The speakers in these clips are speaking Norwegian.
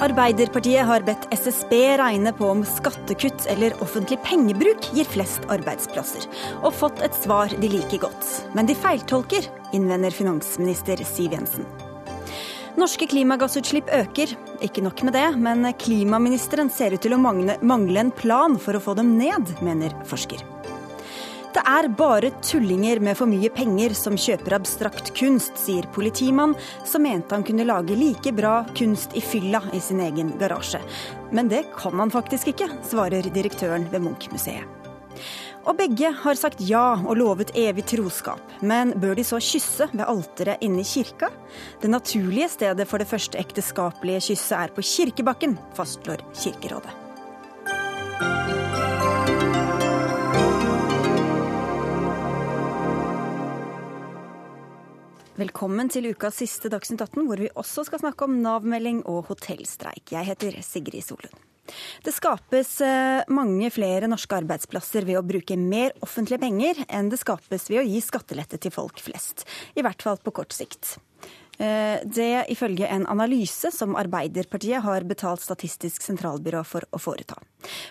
Arbeiderpartiet har bedt SSB regne på om skattekutt eller offentlig pengebruk gir flest arbeidsplasser, og fått et svar de liker godt. Men de feiltolker, innvender finansminister Siv Jensen. Norske klimagassutslipp øker. Ikke nok med det, men klimaministeren ser ut til å mangle, en plan for å få dem ned, mener forsker. Det er bare tullinger med for mye penger som kjøper abstrakt kunst, sier politimann, som mente han kunne lage like bra kunst i fylla i sin egen garasje. Men det kan han faktisk ikke, svarer direktøren ved Munch-museet. Og begge har sagt ja og lovet evig troskap. Men bør de så kysse ved alteret inne i kirka? Det naturlige stedet for det første ekteskapelige kysset er på kirkebakken, fastslår Kirkerådet. Velkommen til ukas siste Dagsnytt 18, hvor vi også skal snakke om Nav-melding og hotellstreik. Jeg heter Sigrid Solund. Det skapes eh, mange flere norske arbeidsplasser ved å bruke mer offentlige penger enn det skapes ved å gi skattelette til folk flest. I hvert fall på kort sikt. Eh, det ifølge en analyse som Arbeiderpartiet har betalt Statistisk sentralbyrå for å foreta.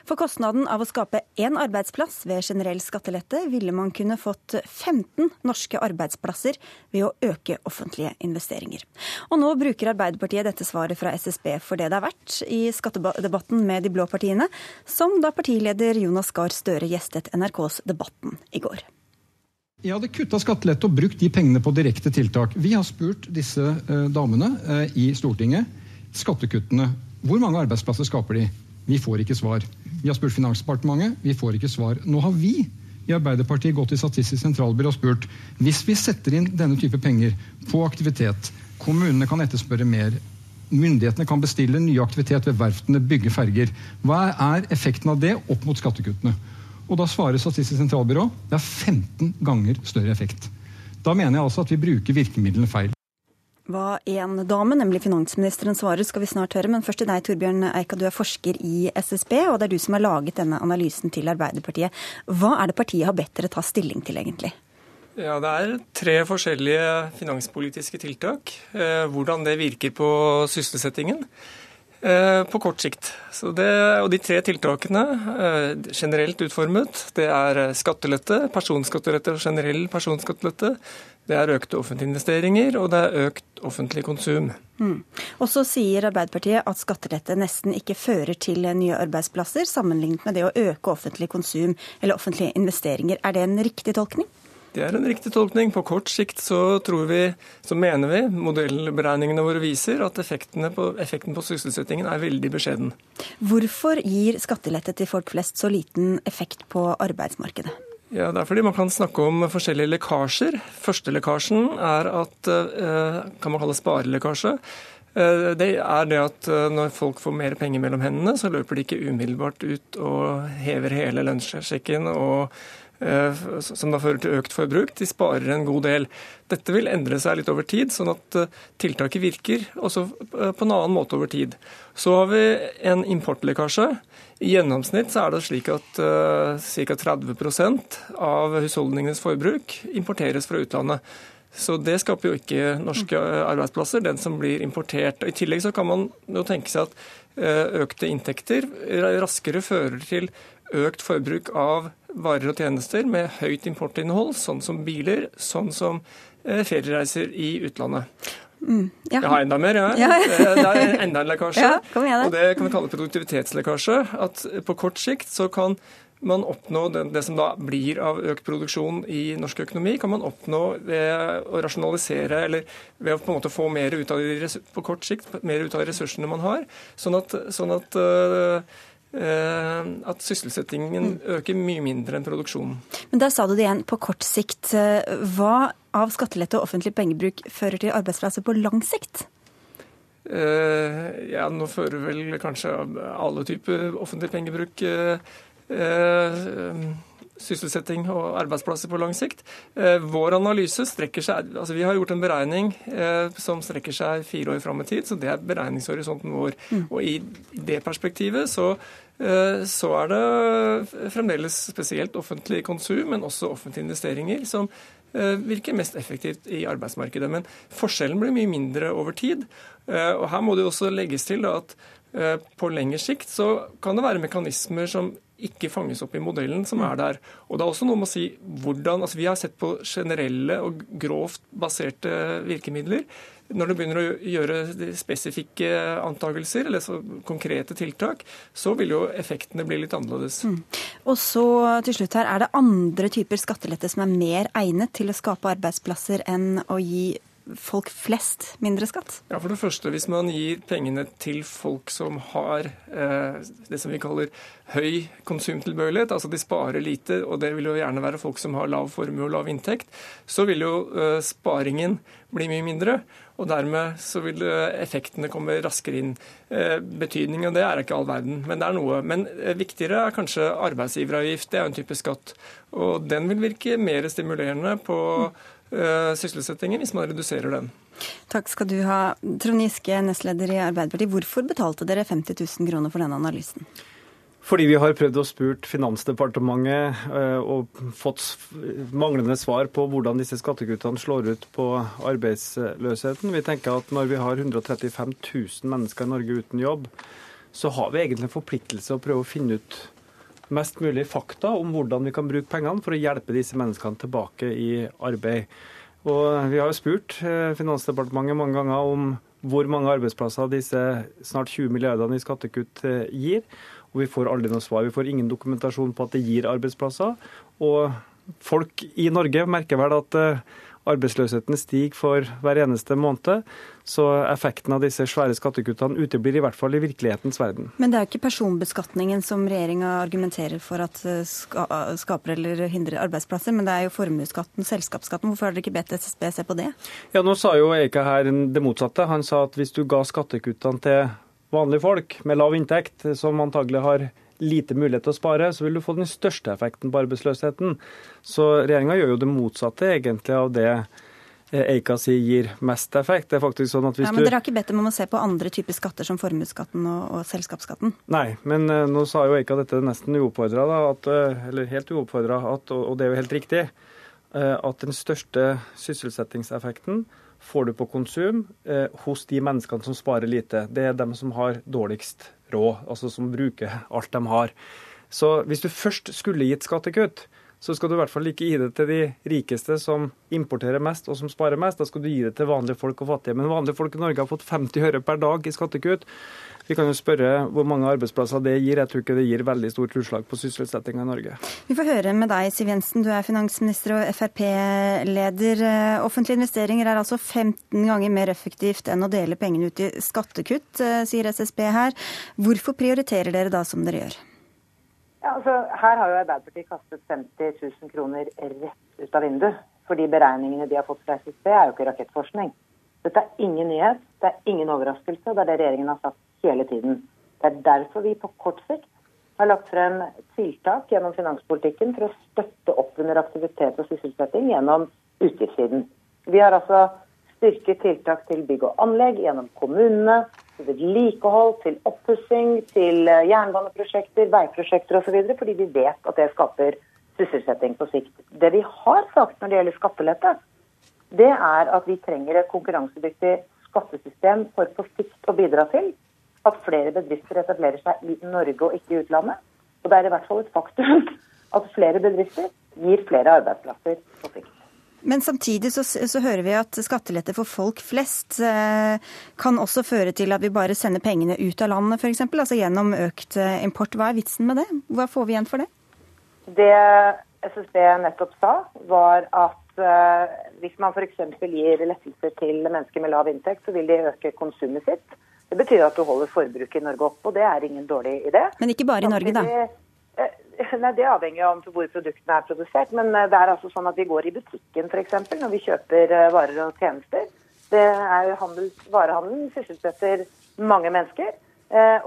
For kostnaden av å skape én arbeidsplass ved generell skattelette ville man kunne fått 15 norske arbeidsplasser ved å øke offentlige investeringer. Og nå bruker Arbeiderpartiet dette svaret fra SSB for det det er verdt i skattedebatten med de blå partiene, som da partileder Jonas Gahr Støre gjestet NRKs Debatten i går. Jeg hadde kutta skattelette og brukt de pengene på direkte tiltak. Vi har spurt disse eh, damene eh, i Stortinget. Skattekuttene, hvor mange arbeidsplasser skaper de? Vi får ikke svar. Vi har spurt Finansdepartementet, vi får ikke svar. Nå har vi i Arbeiderpartiet gått til Statistisk sentralbyrå og spurt hvis vi setter inn denne type penger på aktivitet, kommunene kan etterspørre mer, myndighetene kan bestille ny aktivitet ved verftene, bygge ferger, hva er effekten av det opp mot skattekuttene? Og da svarer Statistisk sentralbyrå det er 15 ganger større effekt. Da mener jeg altså at vi bruker virkemidlene feil. Hva en dame, nemlig finansministeren, svarer, skal vi snart høre. Men først til deg, Torbjørn Eika. Du er forsker i SSB, og det er du som har laget denne analysen til Arbeiderpartiet. Hva er det partiet har bedt dere ta stilling til, egentlig? Ja, Det er tre forskjellige finanspolitiske tiltak. Eh, hvordan det virker på sysselsettingen. Eh, på kort sikt. Det, og De tre tiltakene, eh, generelt utformet, det er eh, skattelette, personskattelette og generell personskattelette. Det er økte offentlige investeringer, og det er økt offentlig konsum. Mm. Og så sier Arbeiderpartiet at skattelette nesten ikke fører til nye arbeidsplasser, sammenlignet med det å øke offentlig konsum eller offentlige investeringer. Er det en riktig tolkning? Det er en riktig tolkning. På kort sikt så, tror vi, så mener vi, modellberegningene våre viser, at på, effekten på sysselsettingen er veldig beskjeden. Hvorfor gir skattelette til folk flest så liten effekt på arbeidsmarkedet? Ja, Det er fordi man kan snakke om forskjellige lekkasjer. Første lekkasjen er at eh, kan man kalle sparelekkasje. Eh, det er det at eh, når folk får mer penger mellom hendene, så løper de ikke umiddelbart ut og hever hele lønnssjekken og som da fører til økt forbruk. De sparer en god del. Dette vil endre seg litt over tid, sånn at eh, tiltaket virker også eh, på en annen måte over tid. Så har vi en importlekkasje. I gjennomsnitt så er det slik at ca. 30% av husholdningenes forbruk importeres fra utlandet. Så det skaper jo ikke norske arbeidsplasser, den som blir importert. I tillegg så kan man jo tenke seg at økte inntekter raskere fører til økt forbruk av varer og tjenester med høyt importinnhold, sånn som biler, sånn som eh, feriereiser i utlandet. Mm, ja. Jeg har enda mer, jeg. Ja. det er enda en lekkasje. Ja, og det kan vi kalle produktivitetslekkasje. At på kort sikt så kan man oppnå det, det, som da blir av økt produksjon i norsk økonomi, kan man oppnå ved å rasjonalisere eller ved å på en måte få mer ut av de, på kort sikt, mer ut av ressursene man har. Sånn at, sånn at uh, at sysselsettingen øker mye mindre enn produksjonen. Men Der sa du det igjen, på kort sikt. Eh, hva av skattelette og offentlig pengebruk fører til arbeidsplasser på lang sikt? Uh, ja, nå fører vel kanskje alle typer offentlig pengebruk uh, sysselsetting og arbeidsplasser på lang sikt. Vår analyse strekker seg altså Vi har gjort en beregning som strekker seg fire år fram i tid, så det er beregningshorisonten vår. Mm. Og I det perspektivet så Eh, så er det fremdeles spesielt offentlig konsum, men også offentlige investeringer, som eh, virker mest effektivt i arbeidsmarkedet. Men forskjellen blir mye mindre over tid. Eh, og Her må det også legges til at På lengre sikt så kan det være mekanismer som ikke fanges opp i modellen som er der. Og det er også noe med å si hvordan, altså Vi har sett på generelle og grovt baserte virkemidler. Når du begynner å gjøre spesifikke antakelser eller så konkrete tiltak, så vil jo effektene bli litt annerledes. Mm. Og så til slutt her, Er det andre typer skattelette som er mer egnet til å skape arbeidsplasser enn å gi folk flest mindre skatt? Ja, for det første, Hvis man gir pengene til folk som har eh, det som vi kaller høy konsumtilbøyelighet, altså de sparer lite, og det vil jo gjerne være folk som har lav formue og lav inntekt, så vil jo eh, sparingen bli mye mindre. Og dermed så vil eh, effektene komme raskere inn. Eh, betydningen av det er ikke all verden, men det er noe. Men eh, viktigere er kanskje arbeidsgiveravgift. Det er jo en type skatt. Og den vil virke mer stimulerende på sysselsettingen hvis man reduserer den. Takk skal du ha. Trond Giske, nestleder i Arbeiderpartiet. Hvorfor betalte dere 50 000 kroner for denne analysen? Fordi vi har prøvd å spurt Finansdepartementet eh, og fått manglende svar på hvordan disse skattekuttene slår ut på arbeidsløsheten. Vi tenker at når vi har 135 000 mennesker i Norge uten jobb, så har vi egentlig en forpliktelse å prøve å finne ut mest mulig fakta om hvordan vi kan bruke pengene for å hjelpe disse menneskene tilbake i arbeid. Og Vi har jo spurt eh, Finansdepartementet mange ganger om hvor mange arbeidsplasser disse snart 20 milliardene i skattekutt eh, gir. Og vi får aldri noe svar. Vi får ingen dokumentasjon på at det gir arbeidsplasser. Og folk i Norge merker vel at eh, arbeidsløsheten stiger for hver eneste måned. Så effekten av disse svære skattekuttene uteblir i hvert fall i virkelighetens verden. Men det er jo ikke personbeskatningen som regjeringa argumenterer for at ska skaper eller hindrer arbeidsplasser, men det er jo formuesskatten, selskapsskatten. Hvorfor har dere ikke bedt SSB se på det? Ja, Nå sa jo Eika her det motsatte. Han sa at hvis du ga skattekuttene til vanlige folk med lav inntekt, som antagelig har lite mulighet til å spare, så vil du få den største effekten på arbeidsløsheten. Så regjeringa gjør jo det motsatte egentlig av det eh, Eika sier gir mest effekt. Det er faktisk sånn at hvis ja, men Dere har ikke bedt dem om å se på andre typer skatter som formuesskatten og, og, selskapsskatten? Nei, men uh, nå sa jo Eika dette nesten uoppfordra, uh, eller helt uoppfordra, og, og det er jo helt riktig, at den største sysselsettingseffekten får du på konsum hos de menneskene som sparer lite. Det er dem som har dårligst råd, altså som bruker alt de har. Så hvis du først skulle gitt skattekutt, så skal du i hvert fall ikke gi det til de rikeste som importerer mest og som sparer mest. Da skal du gi det til vanlige folk og fattige. Men vanlige folk i Norge har fått 50 øre per dag i skattekutt. Vi kan jo spørre hvor mange arbeidsplasser det gir. Jeg tror ikke det gir veldig stort utslag på sysselsettinga i Norge. Vi får høre med deg, Siv Jensen. Du er finansminister og Frp-leder. Offentlige investeringer er altså 15 ganger mer effektivt enn å dele pengene ut i skattekutt, eh, sier SSB her. Hvorfor prioriterer dere da som dere gjør? Ja, altså, her har jo Arbeiderpartiet kastet 50 000 kroner rett ut av vinduet. For de beregningene de har fått fra SSB, er jo ikke rakettforskning. Dette er ingen nyhet, det er ingen overraskelse. Det er det regjeringen har sagt hele tiden. Det er derfor vi på kort sikt har lagt frem tiltak gjennom finanspolitikken for å støtte opp under aktivitet og sysselsetting gjennom utgiftssiden. Vi har altså styrket tiltak til bygg og anlegg gjennom kommunene, til vedlikehold, til oppussing, til eh, jernbaneprosjekter, veiprosjekter osv., fordi vi vet at det skaper sysselsetting på sikt. Det vi har sagt når det gjelder skattelette, det er at vi trenger et konkurransedyktig skattesystem for på sikt å bidra til at flere bedrifter etablerer seg i Norge og ikke i utlandet. Og det er i hvert fall et faktum at flere bedrifter gir flere arbeidsplasser på sikt. Men samtidig så, så, hører vi at skattelette for folk flest eh, kan også føre til at vi bare sender pengene ut av landet, f.eks. Altså gjennom økt eh, import. Hva er vitsen med det? Hva får vi igjen for det? Det SSB nettopp sa, var at eh, hvis man f.eks. gir lettelser til mennesker med lav inntekt, så vil de øke konsumet sitt. Det betyr at du holder forbruket i Norge oppe, og det er ingen dårlig idé. Men ikke bare i Norge, da? Eh, nei, Det avhenger av hvor produktene er produsert. Men eh, det er altså sånn at vi går i butikken f.eks. når vi kjøper eh, varer og tjenester. Det er handel, Varehandelen sysselsetter mange mennesker.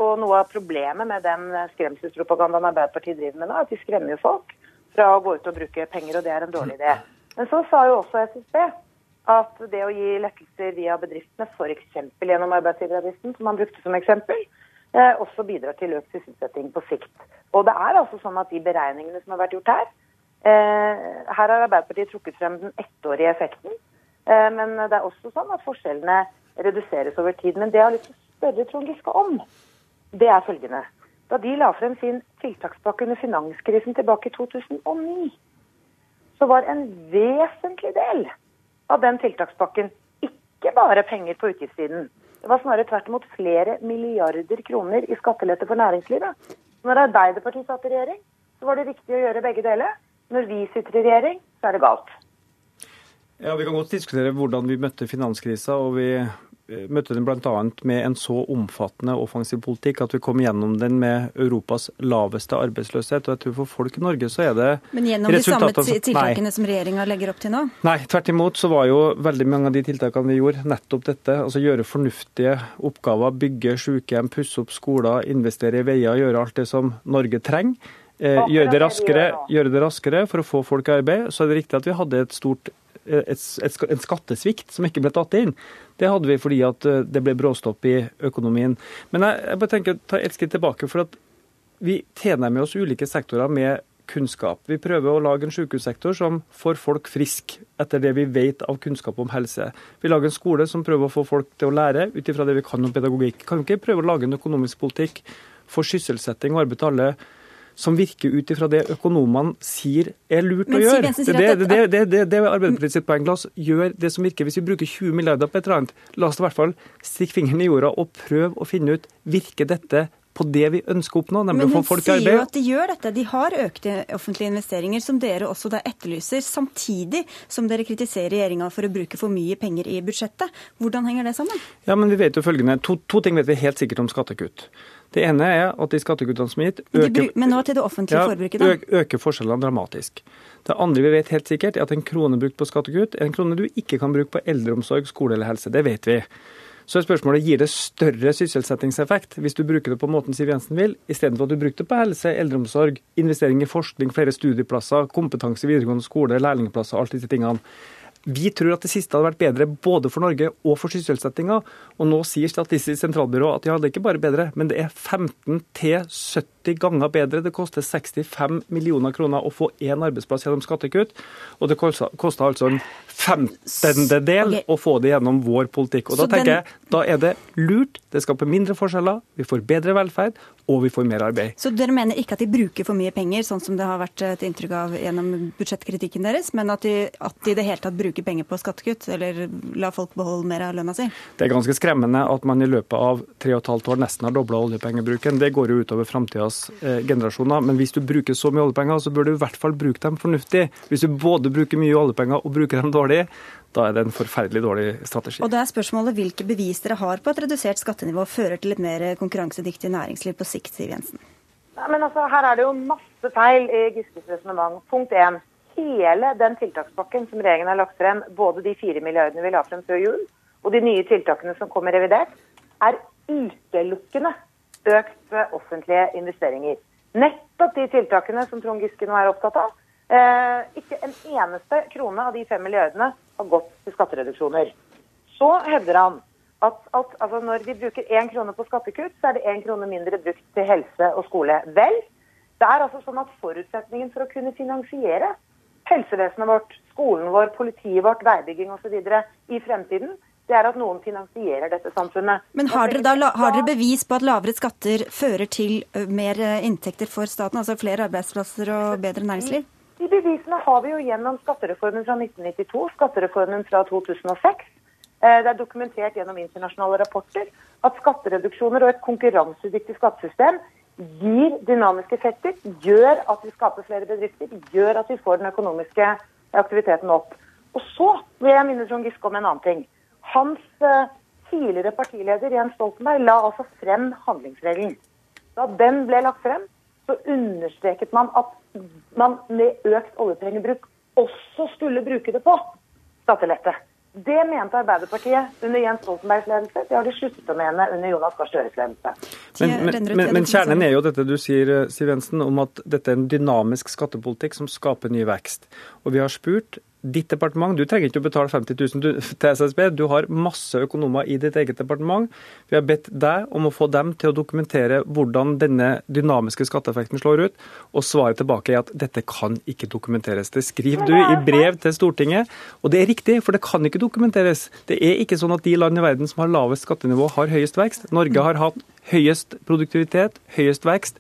Og noe av problemet med den skremselspropagandaen Arbeiderpartiet driver med nå, er at de skremmer folk fra å gå ut og bruke penger, og det er en dårlig idé. Men så sa jo også SSB at det å gi lettelser via bedriftene, f.eks. gjennom arbeidsgiveravgiften, som han brukte som eksempel, eh, også bidrar til økt sysselsetting på sikt. Og det er altså sånn at de beregningene som har vært gjort her eh, Her har Arbeiderpartiet trukket frem den ettårige effekten. Eh, men det er også sånn at forskjellene reduseres over tid. Men det jeg har lyst til å spørre Trond Giske om, det er følgende. Da de la frem sin tiltakspakke under finanskrisen tilbake i 2009, så var en vesentlig del av den tiltakspakken ikke bare penger på utgiftssiden. Det var snarere tvert imot flere milliarder kroner i skattelette for næringslivet. Når Arbeiderpartiet satt i regjering, så var det riktig å gjøre begge deler. Når vi sitter i regjering, så er det galt. Ja, Vi kan godt diskutere hvordan vi møtte finanskrisa. og vi møtte den bl.a. med en så omfattende offensiv politikk at vi kom gjennom den med Europas laveste arbeidsløshet. Og jeg tror for folk i Norge så er det Men gjennom de samme tiltakene nei. som regjeringa legger opp til nå? Nei, tvert imot så var jo veldig mange av de tiltakene vi gjorde, nettopp dette. Altså gjøre fornuftige oppgaver, bygge sykehjem, pusse opp skoler, investere i veier, gjøre alt det som Norge trenger. Eh, gjøre, det raskere, gjøre det raskere for å få folk i arbeid. Så er det riktig at vi hadde et stort et, et, en skattesvikt som ikke ble tatt inn. Det hadde vi fordi at eh, det ble bråstopp i økonomien. Men jeg, jeg bare tenker, ta et skritt tilbake. for at Vi tilnærmer oss ulike sektorer med kunnskap. Vi prøver å lage en sykehussektor som får folk friske etter det vi vet av kunnskap om helse. Vi lager en skole som prøver å få folk til å lære ut ifra det vi kan om pedagogikk. Kan vi ikke prøve å lage en økonomisk politikk for sysselsetting og arbeid til alle som virker ut ifra det økonomene sier er lurt Men, å gjøre. Det, det, det, det, det, det er sitt poeng. La oss gjøre det som virker. Hvis vi bruker 20 milliarder på et eller annet, la oss i hvert fall stikke fingeren i jorda og prøve å finne ut virker dette på det vi ønsker å oppnå, nemlig å få folk i arbeid. Men hun sier jo at de gjør dette. De har økte offentlige investeringer, som dere også da etterlyser, samtidig som dere kritiserer regjeringa for å bruke for mye penger i budsjettet. Hvordan henger det sammen? Ja, men vi vet jo følgende. To, to ting vet vi helt sikkert om skattekutt. Det ene er at de skattekuttene som er gitt, øker, men nå til det offentlige ja, forbruket, da? øker forskjellene dramatisk. Det andre vi vet helt sikkert, er at en krone brukt på skattekutt er en krone du ikke kan bruke på eldreomsorg, skole eller helse. Det vet vi. Så er spørsmålet gir det større sysselsettingseffekt hvis du bruker det på måten Siv Jensen vil, istedenfor at du bruker det på helse, eldreomsorg, investering i forskning, flere studieplasser, kompetanse i videregående skole, lærlingplasser, alt disse tingene. Vi tror at det siste hadde vært bedre både for Norge og for sysselsettinga. Og nå sier Statistisk sentralbyrå at ja, det er ikke bare bedre, men det er 15 til 70 ganger bedre. Det koster 65 millioner kroner å få én arbeidsplass gjennom skattekutt. Og det koster altså en femtendedel okay. å få det gjennom vår politikk. Og da tenker jeg, da er det lurt. Det skaper mindre forskjeller, vi får bedre velferd, og vi får mer arbeid. Så dere mener ikke at de bruker for mye penger, sånn som det har vært et inntrykk av gjennom budsjettkritikken deres, men at de, at de i det hele tatt bruker penger på skattekutt, eller la folk beholde mer av lønna si? Det er ganske skremmende at man i løpet av tre og et halvt år nesten har dobla oljepengebruken. Det går jo utover framtidas eh, generasjoner. Men hvis du bruker så mye oljepenger, så bør du i hvert fall bruke dem fornuftig. Hvis du både bruker mye oljepenger og bruker dem dårlig, da er det en forferdelig dårlig strategi. Og da er spørsmålet hvilke bevis dere har på at redusert skattenivå fører til et mer konkurransedyktig næringsliv på sikt, Siv Jensen? Ja, men altså, Her er det jo masse feil i Giskes resonnement. Punkt én. Hele den tiltakspakken som regjeringen har lagt frem, både de fire milliardene vi la frem før jul, og de nye tiltakene som kommer revidert, er utelukkende økt offentlige investeringer. Nettopp de tiltakene som Trond Giske nå er opptatt av. Eh, ikke en eneste krone av de fem milliardene har gått til skattereduksjoner. Så hevder han at, at altså når vi bruker én krone på skattekutt, så er det én krone mindre brukt til helse og skole. Vel, det er altså sånn at forutsetningen for å kunne finansiere helsevesenet vårt, skolen vår, politiet vårt, veibygging osv. i fremtiden, det er at noen finansierer dette samfunnet. Men har dere, da, har dere bevis på at lavere skatter fører til mer inntekter for staten, altså flere arbeidsplasser og bedre næringsliv? De bevisene har vi jo gjennom skattereformen fra 1992, skattereformen fra 2006. Eh, det er dokumentert gjennom internasjonale rapporter at skattereduksjoner og et konkurransedyktig skattesystem gir dynamiske effekter, gjør at vi skaper flere bedrifter, gjør at vi får den økonomiske aktiviteten opp. Og så vil jeg minne Trond Giske om en annen ting. Hans eh, tidligere partileder Jens Stoltenberg la altså frem handlingsregelen. Da den ble lagt frem, så understreket man at man med økt oljepengebruk også skulle bruke det på skattelette. Det mente Arbeiderpartiet under Jens Stoltenbergs ledelse. Det har de sluttet å mene under Jonas Gahr Støres ledelse. Men, men, men, men, kjernen er jo dette du sier, Siv Jensen, om at dette er en dynamisk skattepolitikk som skaper ny vekst. Og vi har spurt ditt departement. Du trenger ikke å betale 50 000 til SSB. Du har masse økonomer i ditt eget departement. Vi har bedt deg om å få dem til å dokumentere hvordan denne dynamiske skatteeffekten slår ut. Og svaret tilbake er at dette kan ikke dokumenteres. Det skriver du i brev til Stortinget. Og det er riktig, for det kan ikke dokumenteres. Det er ikke sånn at de land i verden som har lavest skattenivå, har høyest vekst. Norge har hatt høyest produktivitet, høyest vekst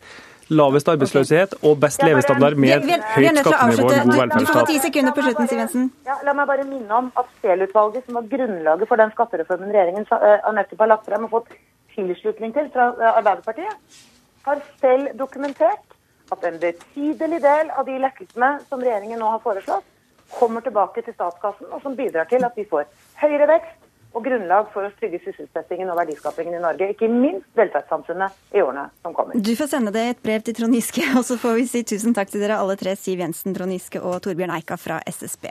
lavest arbeidsløshet og best levestandard med høyt skattenivå og god velferdsstat. Du får ti sekunder på slutten, Siv Jensen. Ja, la meg bare minne om at Scheel-utvalget, som var grunnlaget for den skattereformen regjeringen uh, nettopp har lagt frem og fått tilslutning til fra uh, Arbeiderpartiet, har selv dokumentert at en betydelig del av de lettelsene som regjeringen nå har foreslått, kommer tilbake til statskassen, og som bidrar til at vi får høyere vekst, og grunnlag for å trygge sysselsettingen og verdiskapingen i Norge. Ikke minst velferdssamfunnet i årene som kommer. Du får sende det et brev til Trond Giske, og så får vi si tusen takk til dere alle tre, Siv Jensen, Trond Giske og Torbjørn Eika fra SSB.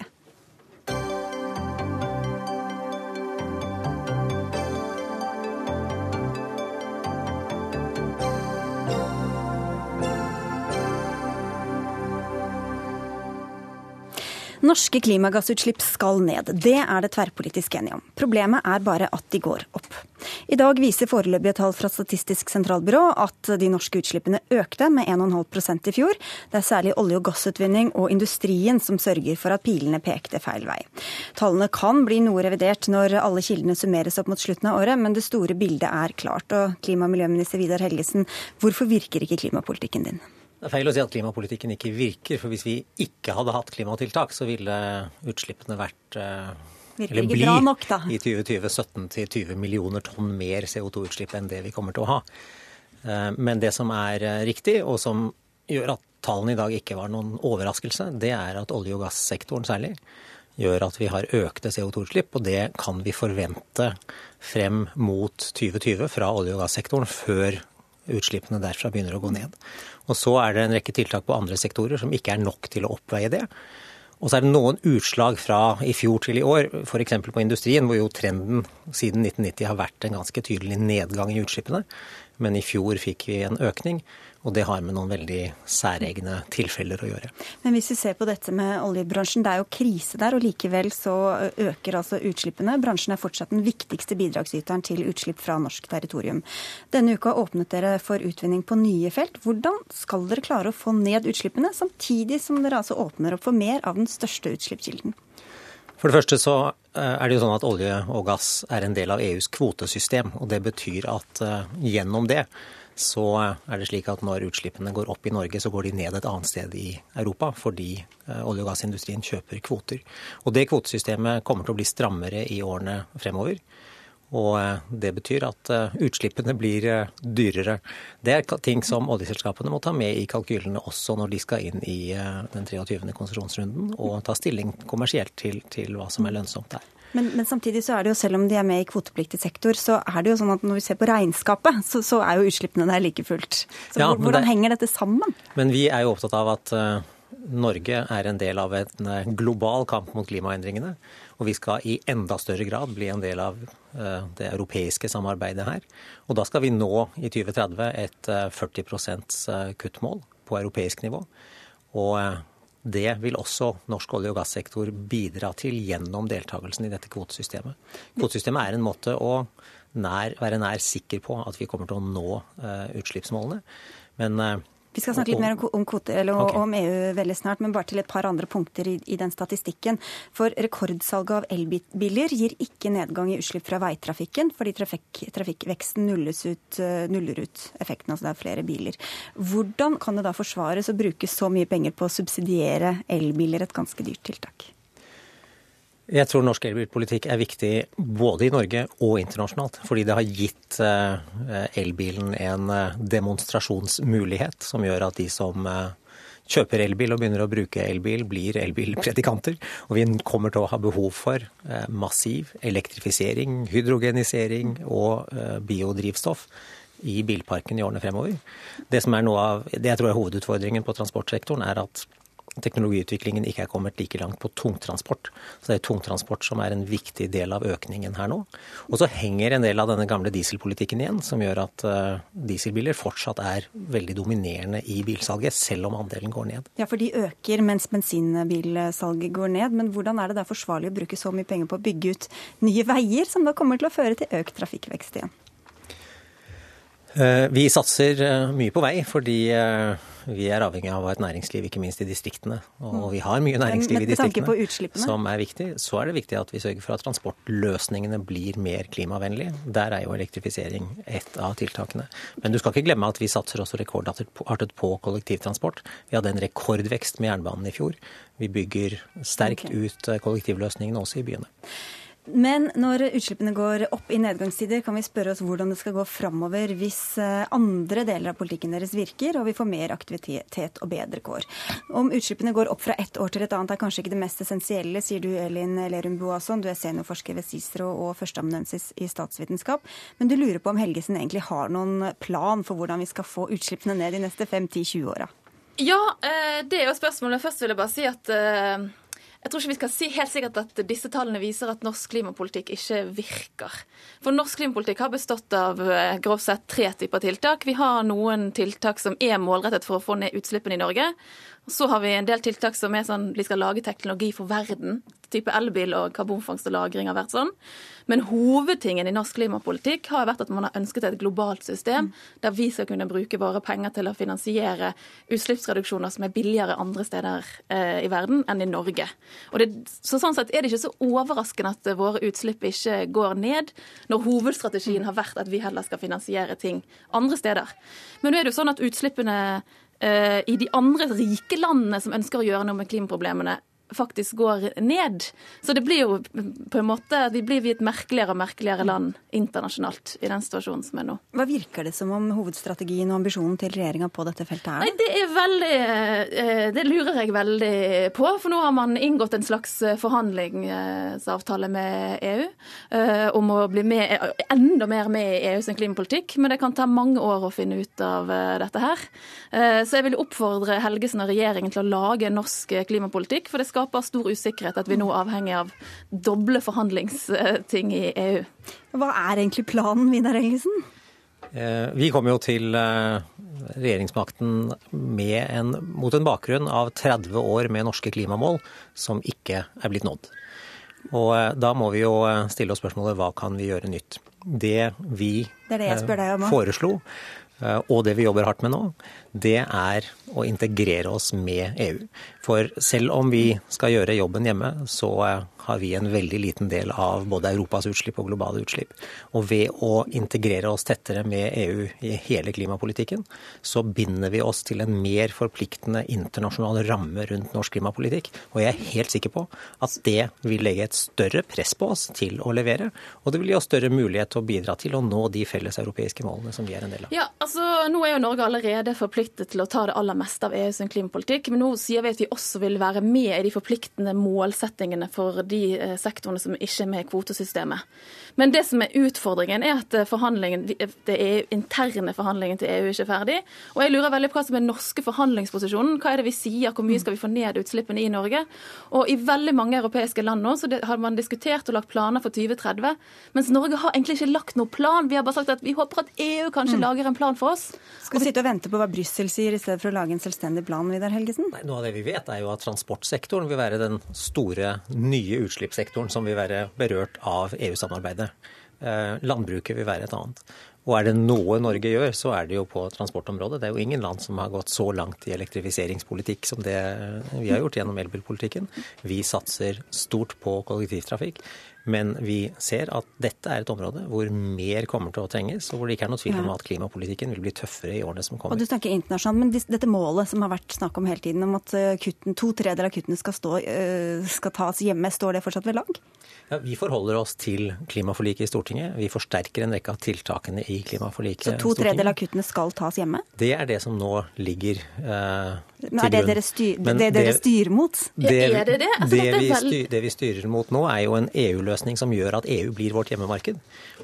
Norske klimagassutslipp skal ned. Det er det tverrpolitisk enige om. Problemet er bare at de går opp. I dag viser foreløpige tall fra Statistisk sentralbyrå at de norske utslippene økte med 1,5% i fjor. Det er særlig olje- og gassutvinning og industrien som sørger for at pilene pekte feil vei. Tallene kan bli noe revidert når alle kildene summeres opp mot slutten av året, men det store bildet er klart. Og klima- og miljøminister Vidar Helgesen, hvorfor virker ikke klimapolitikken din? Det er feil å si at klimapolitikken ikke virker. For hvis vi ikke hadde hatt klimatiltak, så ville utslippene vært eh, eller bli nok, i 2020 17-20 millioner tonn mer CO2-utslipp enn det vi kommer til å ha. Eh, men det som er eh, riktig, og som gjør at tallene i dag ikke var noen overraskelse, det er at olje- og gassektoren særlig gjør at vi har økte CO2-utslipp, og det kan vi forvente frem mot 2020 fra olje- og gassektoren før utslippene derfra begynner å gå ned. Og så er det en rekke tiltak på andre sektorer som ikke er nok til å oppveie det. Og så er det noen utslag fra i fjor til i år, f.eks. på industrien, hvor jo trenden siden 1990 har vært en ganske tydelig nedgang i utslippene. Men i fjor fikk vi en økning. Og det har med noen veldig særegne tilfeller å gjøre. Men hvis vi ser på dette med oljebransjen, det er jo krise der, og likevel så øker altså utslippene. Bransjen er fortsatt den viktigste bidragsyteren til utslipp fra norsk territorium. Denne uka åpnet dere for utvinning på nye felt. Hvordan skal dere klare å få ned utslippene, samtidig som dere altså åpner opp for mer av den største utslippskilden? For det første så er det jo sånn at olje og gass er en del av EUs kvotesystem. og Det betyr at gjennom det så er det slik at når utslippene går opp i Norge, så går de ned et annet sted i Europa fordi eh, olje- og gassindustrien kjøper kvoter. Og det kvotesystemet kommer til å bli strammere i årene fremover. Og eh, det betyr at eh, utslippene blir dyrere. Det er ting som oljeselskapene må ta med i kalkylene også når de skal inn i den 23. konsesjonsrunden og ta stilling kommersielt til, til hva som er lønnsomt der. Men, men, samtidig så er det jo, selv om de er med i kvotepliktig sektor, så er det jo sånn at når vi ser på regnskapet, så, så er jo utslippene der like fullt. Så ja, hvordan det, henger dette sammen? Men vi er jo opptatt av at uh, Norge er en del av en uh, global kamp mot klimaendringene. Og vi skal i enda større grad bli en del av uh, det europeiske samarbeidet her. Og da skal vi nå i 2030 et 40 kuttmål på europeisk nivå. Og det vil også norsk olje- og gassektor bidra til gjennom deltakelsen i dette kvotesystemet. Kvotesystemet er en måte å nær, være nær sikker på at vi kommer til å nå uh, utslippsmålene. Men uh, vi skal snakke litt mer om, kvote, eller okay. om EU veldig snart, men bare til et par andre punkter i, i den statistikken. For rekordsalget av elbiler gir ikke nedgang i utslipp fra veitrafikken, fordi trafikk, trafikkveksten ut, eh, nuller ut effekten, altså det er flere biler. Hvordan kan det da forsvares å bruke så mye penger på å subsidiere elbiler, et ganske dyrt tiltak? Jeg tror norsk elbilpolitikk er viktig både i Norge og internasjonalt. Fordi det har gitt eh, elbilen en eh, demonstrasjonsmulighet som gjør at de som eh, kjøper elbil og begynner å bruke elbil, blir elbilpredikanter. Og vi kommer til å ha behov for massiv elektrifisering, hydrogenisering og biodrivstoff i bilparken i årene fremover. Det som er noe av, det jeg tror er hovedutfordringen på transportsektoren, er at teknologiutviklingen ikke er kommet like langt på tungtransport. Så det er tungtransport som er en viktig del av økningen her nå. Og så henger en del av denne gamle dieselpolitikken igjen, som gjør at uh, dieselbiler fortsatt er veldig dominerende i bilsalget, selv om andelen går ned. Ja, for de øker mens bensinbilsalget går ned. Men hvordan er det da forsvarlig å bruke så mye penger på å bygge ut nye veier, som da kommer til å føre til økt trafikkvekst igjen? Eh, vi satser eh, mye på vei fordi vi er avhengig av å ha et næringsliv, ikke minst i distriktene. Og vi har mye næringsliv i distriktene som er viktig. Så er det viktig at vi sørger for at transportløsningene blir mer klimavennlige. Der er jo elektrifisering et av tiltakene. Men du skal ikke glemme at vi satser også rekordartet på kollektivtransport. Vi hadde en rekordvekst med jernbanen i fjor. Vi bygger sterkt ut kollektivløsningene også i byene. Men når utslippene går opp i nedgangstider, kan vi spørre oss hvordan det skal gå framover hvis eh, andre deler av politikken deres virker og vi får mer aktivitet og bedre kår. Om utslippene går opp fra ett år til et annet er kanskje ikke det mest essensielle, sier du Elin Lerum Boasson. Du er seniorforsker ved CICERO og førsteamanuensis i statsvitenskap. Men du lurer på om Helgesen egentlig har noen plan for hvordan vi skal få utslippene ned de neste 5-10-20 åra? Ja, eh, det er jo spørsmålet. Først vil jeg bare si at eh, jeg tror ikke vi skal si helt sikkert at disse tallene viser at norsk klimapolitikk ikke virker. For norsk klimapolitikk har bestått av eh, grovt sett tre typer tiltak. Vi har noen tiltak som er målrettet for å få ned utslippene i Norge. Så har vi en del tiltak som er sånn vi skal lage teknologi for verden type elbil og karbonfangst og -lagring har vært sånn. Men hovedtingen i norsk klimapolitikk har vært at man har ønsket et globalt system der vi skal kunne bruke våre penger til å finansiere utslippsreduksjoner som er billigere andre steder eh, i verden enn i Norge. Det, så Sånn sett er det ikke så overraskende at våre utslipp ikke går ned, når hovedstrategien har vært at vi heller skal finansiere ting andre steder. Men nå er det jo sånn at utslippene i de andre rike landene som ønsker å gjøre noe med klimaproblemene, faktisk går ned. Så det blir jo på en måte Vi blir et merkeligere og merkeligere land internasjonalt i den situasjonen som er nå. Hva virker det som om hovedstrategien og ambisjonen til regjeringa på dette feltet er? Nei, det er veldig eh, Det lurer jeg veldig på. For nå har man inngått en slags eh, forhandlingsavtale med EU eh, om å bli med, enda mer med i EUs klimapolitikk. Men det kan ta mange år å finne ut av dette her. Så jeg vil oppfordre Helgesen og regjeringen til å lage norsk klimapolitikk. for det skal skaper stor usikkerhet at vi nå er avhengig av doble forhandlingsting i EU. Hva er egentlig planen, Vidar Ellingsen? Eh, vi kommer jo til eh, regjeringsmakten en, mot en bakgrunn av 30 år med norske klimamål som ikke er blitt nådd. Og eh, da må vi jo stille oss spørsmålet hva kan vi gjøre nytt. Det vi det det foreslo, og det vi jobber hardt med nå, det er å integrere oss med EU. For selv om vi skal gjøre jobben hjemme, så har vi en veldig liten del av både Europas utslipp og globale utslipp. Og ved å integrere oss tettere med EU i hele klimapolitikken, så binder vi oss til en mer forpliktende internasjonal ramme rundt norsk klimapolitikk. Og jeg er helt sikker på at det vil legge et større press på oss til å levere. Og det vil gi oss større mulighet til å bidra til å nå de felleseuropeiske målene som vi er en del av. Ja, altså Nå er jo Norge allerede forpliktet til å ta det aller meste av EUs klimapolitikk. Men nå sier vi at vi også vil være med i de forpliktende målsettingene for de eh, sektorene som ikke er med i kvotesystemet. Men det som er utfordringen, er at forhandlingen, det er interne forhandlingen til EU ikke er ferdig. Og jeg lurer veldig på hva som er norske forhandlingsposisjonen. Hva er det vi sier? Hvor mye skal vi få ned utslippene i Norge? Og i veldig mange europeiske land nå så har man diskutert og lagt planer for 2030, mens Norge har egentlig ikke lagt noen plan. Vi har bare sagt at vi håper at EU kanskje mm. lager en plan for oss. Skal vi sitte og vente på hva Brussel sier, i stedet for å lage en selvstendig plan, Vidar Helgesen? Nei, noe av det vi vet, er jo at transportsektoren vil være den store, nye utslippssektoren som vil være berørt av EU-samarbeidet. Eh, landbruket vil være et annet. Og er det noe Norge gjør, så er det jo på transportområdet. Det er jo ingen land som har gått så langt i elektrifiseringspolitikk som det vi har gjort gjennom elbilpolitikken. Vi satser stort på kollektivtrafikk. Men vi ser at dette er et område hvor mer kommer til å trenges, og hvor det ikke er noe tvil om at klimapolitikken vil bli tøffere i årene som kommer. Og Du snakker internasjonalt, men dette målet som har vært snakk om hele tiden, om at eh, kutten, to tredjedeler av kuttene skal, stå, eh, skal tas hjemme, står det fortsatt ved lag? Ja, Vi forholder oss til klimaforliket i Stortinget. Vi forsterker en rekke av tiltakene i klimaforliket. Så to tredjedeler av kuttene skal tas hjemme? Det er det som nå ligger eh, til grunn. Er det dere, styr, det, det dere styrer mot? Det, er det det? Altså, det, vi styr, det, vi styrer mot nå, er jo en EU-løsning som gjør at EU blir vårt hjemmemarked.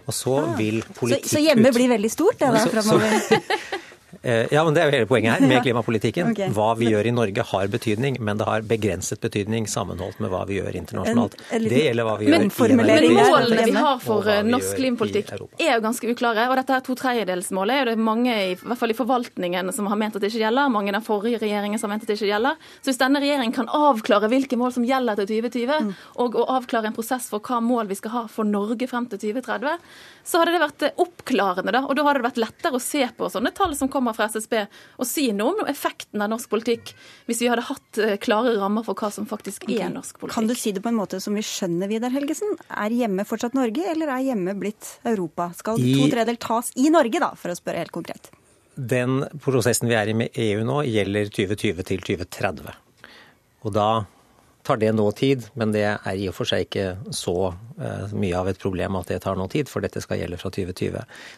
Og så ah. vil politikk så, så hjemme blir veldig stort det da framover? Eh, ja, men Det er jo hele poenget her med klimapolitikken. okay. Hva vi gjør i Norge har betydning, men det har begrenset betydning sammenholdt med hva vi gjør internasjonalt. En, en, det gjelder hva vi men, gjør i Norge. Men målene vi har for norsk klimapolitikk er jo ganske uklare. Og dette her to tredjedelsmålet er det mange, i hvert fall i forvaltningen, som har ment at det ikke gjelder. Mange av forrige regjeringen som har ment at det ikke gjelder. Så hvis denne regjeringen kan avklare hvilke mål som gjelder til 2020, mm. og, og avklare en prosess for hva mål vi skal ha for Norge frem til 2030, så hadde det vært oppklarende. da, og Da hadde det vært lettere å se på sånne tall som kommer fra SSB, og si noe om effekten av norsk politikk, hvis vi hadde hatt eh, klare rammer for hva som faktisk er norsk politikk. Kan du si det på en måte som vi skjønner, Vidar Helgesen? Er hjemme fortsatt Norge, eller er hjemme blitt Europa? Skal I... to tredjedeler tas i Norge, da, for å spørre helt konkret? Den prosessen vi er i med EU nå, gjelder 2020 til 2030. Og da tar det nå tid, men det er i og for seg ikke så uh, mye av et problem at det tar noe tid, for dette skal gjelde fra 2020.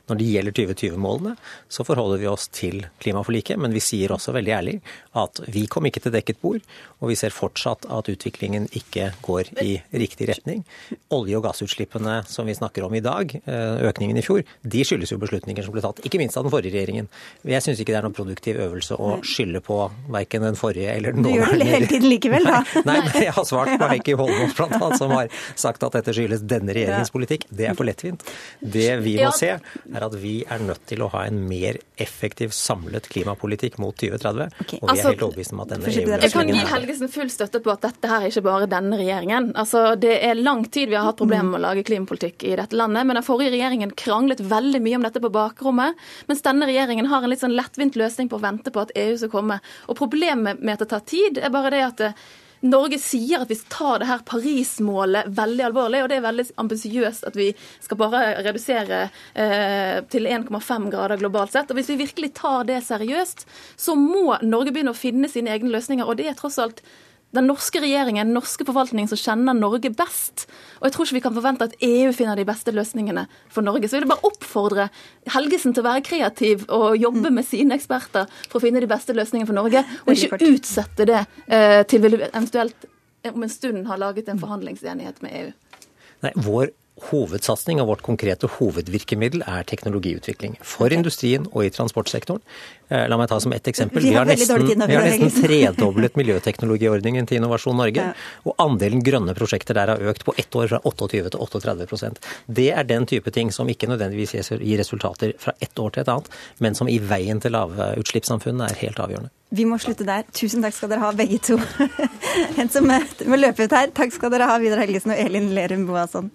Når det gjelder 2020-målene, så forholder vi oss til klimaforliket, men vi sier også veldig ærlig at vi kom ikke til dekket bord, og vi ser fortsatt at utviklingen ikke går i riktig retning. Olje- og gassutslippene som vi snakker om i dag, uh, økningen i fjor, de skyldes jo beslutninger som ble tatt, ikke minst av den forrige regjeringen. Jeg syns ikke det er noen produktiv øvelse å skylde på verken den forrige eller den nåværende. Du gjør det hele tiden likevel, da. Nei, nei jeg har svart på Heikki Holmås bl.a., som har sagt at dette skyldes denne regjeringens politikk. Det er for lettvint. Det vi må se, er at vi er nødt til å ha en mer effektiv samlet klimapolitikk mot 2030. Okay. Og vi er altså, helt overbevist om at denne EU-løsningen Jeg kan gi Helgesen full støtte på at dette her er ikke bare denne regjeringen. Altså, Det er lang tid vi har hatt problemer med å lage klimapolitikk i dette landet. Men den forrige regjeringen kranglet veldig mye om dette på bakrommet. Mens denne regjeringen har en litt sånn lettvint løsning på å vente på at EU skal komme. Og Problemet med at det tar tid, er bare det at det Norge sier at vi tar det her Paris-målet veldig alvorlig, og det er veldig ambisiøst at vi skal bare redusere eh, til 1,5 grader globalt sett. Og Hvis vi virkelig tar det seriøst, så må Norge begynne å finne sine egne løsninger. og det er tross alt den norske regjeringen, den norske forvaltningen som kjenner Norge best. Og jeg tror ikke vi kan forvente at EU finner de beste løsningene for Norge. Så jeg vil bare oppfordre Helgesen til å være kreativ og jobbe med sine eksperter for å finne de beste løsningene for Norge, og ikke utsette det eh, til vi eventuelt om en stund har laget en forhandlingsenighet med EU. Nei, vår hovedsatsing og vårt konkrete hovedvirkemiddel er teknologiutvikling. For industrien og i transportsektoren. Eh, la meg ta som ett eksempel. Vi har nesten, vi har nesten tredoblet miljøteknologiordningen til Innovasjon Norge. Og andelen grønne prosjekter der har økt på ett år fra 28 til 38% Det er den type ting som ikke nødvendigvis gir resultater fra ett år til et annet, men som i veien til lavutslippssamfunnet er helt avgjørende. Vi må slutte der. Tusen takk skal dere ha, begge to. en som må løpe ut her. Takk skal dere ha, Vidar Helgesen og Elin Lerum Boasson.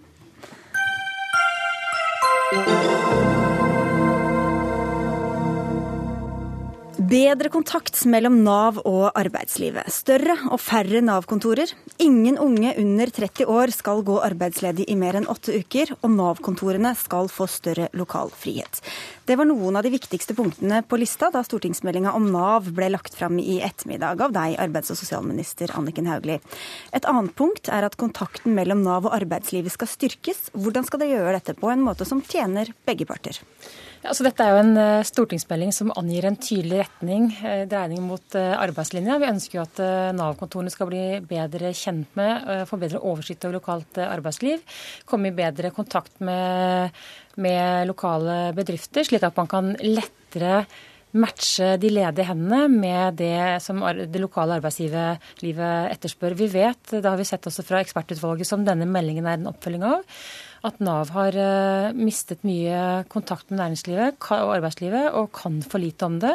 Bedre kontakt mellom Nav og arbeidslivet. Større og færre Nav-kontorer. Ingen unge under 30 år skal gå arbeidsledig i mer enn åtte uker, og Nav-kontorene skal få større lokal frihet. Det var noen av de viktigste punktene på lista da stortingsmeldinga om Nav ble lagt fram i ettermiddag av deg, arbeids- og sosialminister Anniken Hauglie. Et annet punkt er at kontakten mellom Nav og arbeidslivet skal styrkes. Hvordan skal dere gjøre dette på en måte som tjener begge parter? Altså, dette er jo en eh, stortingsmelding som angir en tydelig retning, eh, dreining mot eh, arbeidslinja. Vi ønsker jo at Nav-kontorene skal bli bedre kjent med, få bedre oversikt over lokalt arbeidsliv. Komme i bedre kontakt med, med lokale bedrifter, slik at man kan lettere matche de ledige hendene med det som det lokale arbeidslivet etterspør. Vi vet, det har vi sett også fra ekspertutvalget som denne meldingen er en oppfølging av, at Nav har eh, mistet mye kontakt med næringslivet og arbeidslivet og kan for lite om det.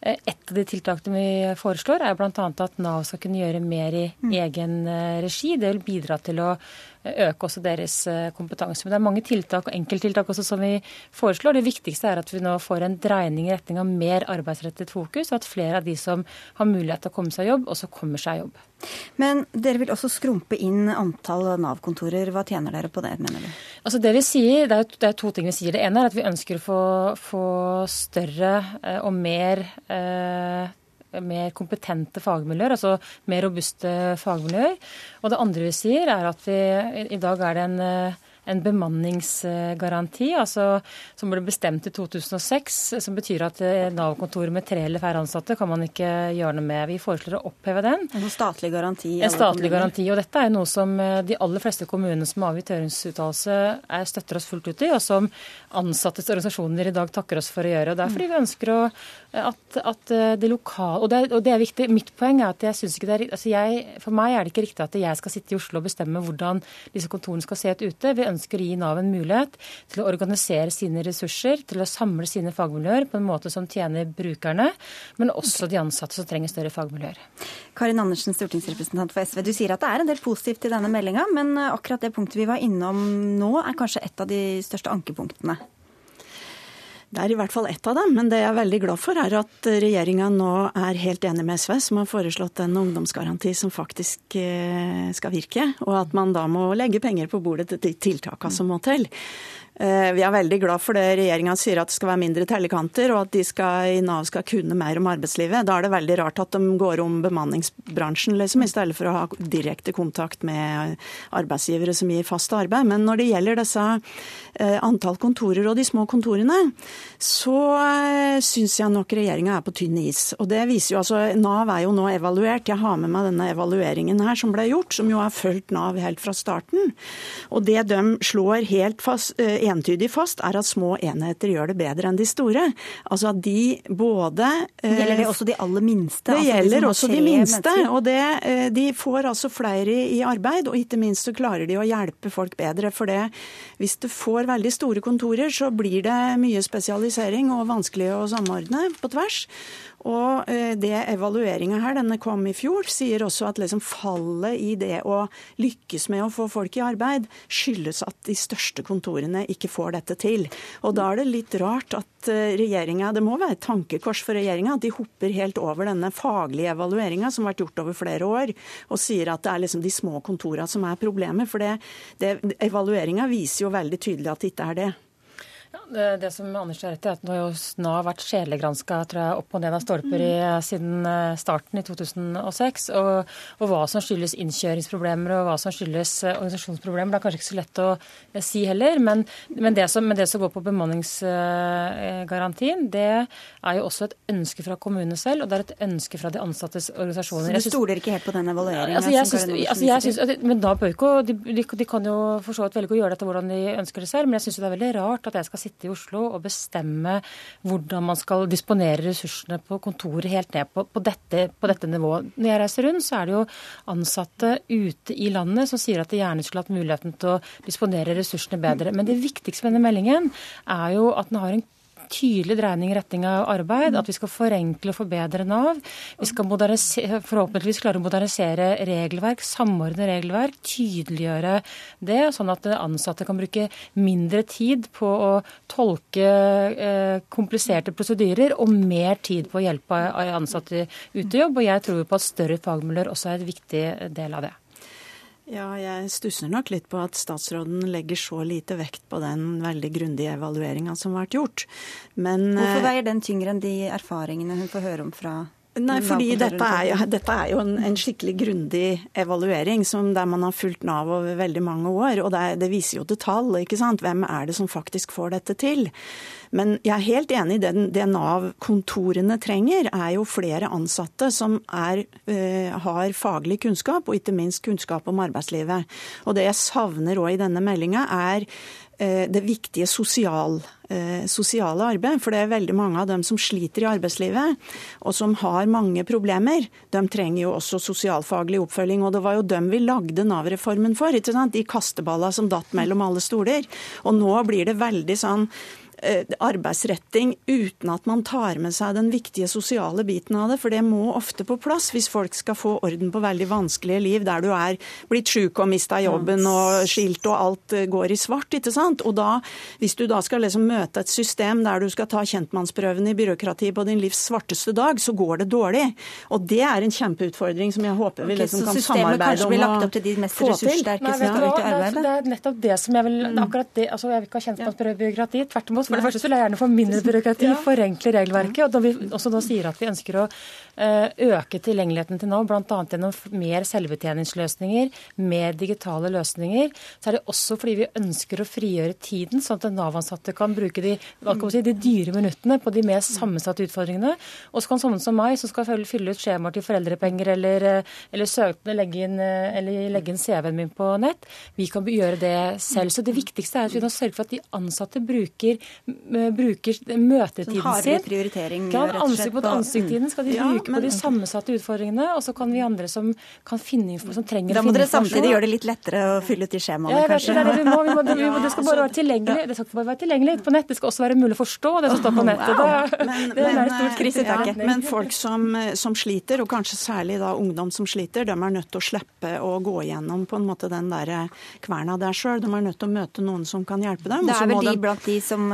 Eh, et av de tiltakene vi foreslår, er bl.a. at Nav skal kunne gjøre mer i mm. egen eh, regi. Det vil bidra til å øke også deres eh, kompetanse. Men det er mange tiltak og enkelttiltak også som vi foreslår. Det viktigste er at vi nå får en dreining i retning av mer arbeidsrettet fokus, og at flere av de som har mulighet til å komme seg i jobb, også kommer seg i jobb. Men dere vil også skrumpe inn antall Nav-kontorer. Hva tjener dere på det, mener du? Altså det vi sier, det er, det er, to ting vi sier. Det ene er at vi ønsker å få, få større eh, og mer eh, mer kompetente fagmiljøer, altså mer robuste fagmiljøer. Og det andre vi sier, er at vi, i dag er det en, en bemanningsgaranti, altså, som ble bestemt i 2006, som betyr at Nav-kontoret med tre eller færre ansatte kan man ikke gjøre noe med. Vi foreslår å oppheve den. En statlig garanti? En statlig garanti, og Dette er noe som de aller fleste kommunene som har avgitt høringsuttalelse, støtter oss fullt ut i, og som ansattes organisasjoner i dag takker oss for å gjøre. og Det er fordi vi ønsker å, at, at det lokale og det, og det, er viktig. Mitt poeng er at jeg synes ikke det er, altså jeg, For meg er det ikke riktig at jeg skal sitte i Oslo og bestemme hvordan disse kontorene skal se ut ute. Vi ønsker å gi Nav en mulighet til å organisere sine ressurser, til å samle sine fagmiljøer på en måte som tjener brukerne, men også de ansatte som trenger større fagmiljøer. Karin Andersen, stortingsrepresentant for SV. Du sier at det er en del positivt i denne meldinga, men akkurat det punktet vi var innom nå, er kanskje et av de største ankepunktene? Det er i hvert fall ett av dem, men det jeg er veldig glad for, er at regjeringa nå er helt enig med SV, som har foreslått en ungdomsgaranti som faktisk eh, skal virke, og at man da må legge penger på bordet til de tiltakene som må til. Eh, vi er veldig glad for det regjeringa sier at det skal være mindre tellekanter, og at de skal, i Nav skal kunne mer om arbeidslivet. Da er det veldig rart at de går om bemanningsbransjen, liksom, i stedet for å ha direkte kontakt med arbeidsgivere som gir fast arbeid. Men når det gjelder disse eh, antall kontorer og de små kontorene, så eh, syns jeg nok regjeringa er på tynn is. Og det viser jo altså, Nav er jo nå evaluert. Jeg har med meg denne evalueringen her som ble gjort, som jo har fulgt Nav helt fra starten. Og det de slår helt fast entydig fast, er at små enheter gjør det bedre enn de store. Altså at de både Gjelder det også de aller minste? Det altså gjelder de også de minste. Og det, eh, de får altså flere i arbeid, og ikke minst så klarer de å hjelpe folk bedre. For det, hvis du får veldig store kontorer, så blir det mye spesialisering og vanskelig å samordne på tvers. Og eh, det evalueringa her, denne kom i fjor, sier også at liksom fallet i det å lykkes med å få folk i arbeid, skyldes at de største kontorene ikke får dette til. Og da er det litt rart at eh, regjeringa Det må være et tankekors for regjeringa at de hopper helt over denne faglige evalueringa som har vært gjort over flere år, og sier at det er liksom de små kontorene som er problemet. For det, evalueringa viser jo veldig tydelig at det ikke er det. Ja, det, det, som Anders har rett i, at nå har Nav vært sjelegranska opp og ned av stolper i, siden eh, starten i 2006. Og, og, hva som skyldes innkjøringsproblemer og hva som skyldes eh, organisasjonsproblemer, det er kanskje ikke så lett å eh, si heller. Men, men, det, som, men det, som, går på bemanningsgarantien, det er jo også et ønske fra kommunene selv, og det er et ønske fra de ansattes organisasjoner. Så du stoler ikke helt på den evalueringa? Altså, altså, men da bør ikke, de, de, de, kan jo for så vidt velge å gjøre dette hvordan de ønsker det selv, men jeg syns det er veldig rart at jeg skal skal sitte i Oslo og bestemme hvordan man skal disponere ressursene på kontoret helt ned på, på, dette, på dette, nivået. Når jeg reiser rundt, så er det jo ansatte ute i landet som sier at de gjerne skulle hatt muligheten til å disponere ressursene bedre. Men det viktigste med denne meldingen er jo at den har en tydelig dreining i retning av arbeid, at vi skal forenkle og forbedre Nav. Vi skal forhåpentligvis klare å modernisere regelverk, samordne regelverk, tydeliggjøre det, sånn at ansatte kan bruke mindre tid på å tolke eh, kompliserte prosedyrer og mer tid på å hjelpe ansatte ut i jobb. Og jeg tror på at større fagmiljøer også er et viktig del av det. Ja, jeg stusser nok litt på at statsråden legger så lite vekt på den veldig grundige evalueringa som har vært gjort. Men Hvorfor eh, veier den tyngre enn de erfaringene hun får høre om fra Nei, fordi dette er jo, dette er jo en, en, skikkelig grundig evaluering som, der man har fulgt Nav over veldig mange år. Og det, det viser jo til tall. ikke sant? Hvem er det som faktisk får dette til? Men jeg er helt enig i det, det Nav-kontorene trenger, er jo flere ansatte som er, uh, har faglig kunnskap, og ikke minst kunnskap om arbeidslivet. Og det jeg savner òg i denne meldinga, er uh, det viktige sosial, uh, sosiale arbeidet. For det er veldig mange av dem som sliter i arbeidslivet, og som har mange problemer. De trenger jo også sosialfaglig oppfølging, og det var jo dem vi lagde Nav-reformen for. ikke sant? De kasteballa som datt mellom alle stoler. Og nå blir det veldig sånn Eh, arbeidsretting uten at man tar med seg den viktige sosiale biten av det. For det må ofte på plass hvis folk skal få orden på veldig vanskelige liv der du er blitt sjuk og mista jobben og skilt og alt eh, går i svart. ikke sant? Og da, hvis du da skal liksom møte et system der du skal ta kjentmannsprøven i byråkratiet på din livs svarteste dag, så går det dårlig. Og det er en kjempeutfordring som jeg håper vi liksom kan samarbeide om å få til. Nei, vet du hva? Det er nettopp det som jeg vil akkurat det, altså Jeg vil ikke ha kjentmannsprøve i byråkratiet. Tvert imot For det første vil jeg gjerne få mindre byråkrati, forenkle regelverket. Og da vi også da sier at vi ønsker å eh, øke tilgjengeligheten til Nav, bl.a. gjennom mer selvbetjeningsløsninger, mer digitale løsninger, så er det også fordi vi ønsker å frigjøre tiden, sånn at Nav-ansatte kan bruke de, si, de, dyre minuttene på de mer sammensatte utfordringene. Og så kan sånne som meg, som skal fylle ut skjemaer til foreldrepenger eller, eh, eller søkende legge inn, eller legge inn CV-en min på nett, vi kan gjøre det selv. Så det viktigste er at vi nå sørger for at de ansatte bruker, bruker møtetiden sånn sin. prioritering, ja, Ansikt mot ansikt-tiden skal de ja, bruke men, på de sammensatte utfordringene. Og så kan vi andre som kan finne informasjon, som trenger Da må dere samtidig gjøre det litt lettere å fylle ut de skjemaene, ja, kanskje? Det, det, vi må, vi må, vi må, det skal bare være tilgjengelig. Det skal bare være tilgjengelig på nett. Det skal også være mulig å forstå det som står på nettet. Det, Det, men, det er et stort krisetak. Ja, men folk som, som, sliter, og kanskje særlig da ungdom som sliter, de er nødt til å slippe å gå gjennom på en måte den der kverna der sjøl. De er nødt til å møte noen som kan hjelpe dem. Det er vel de blant de som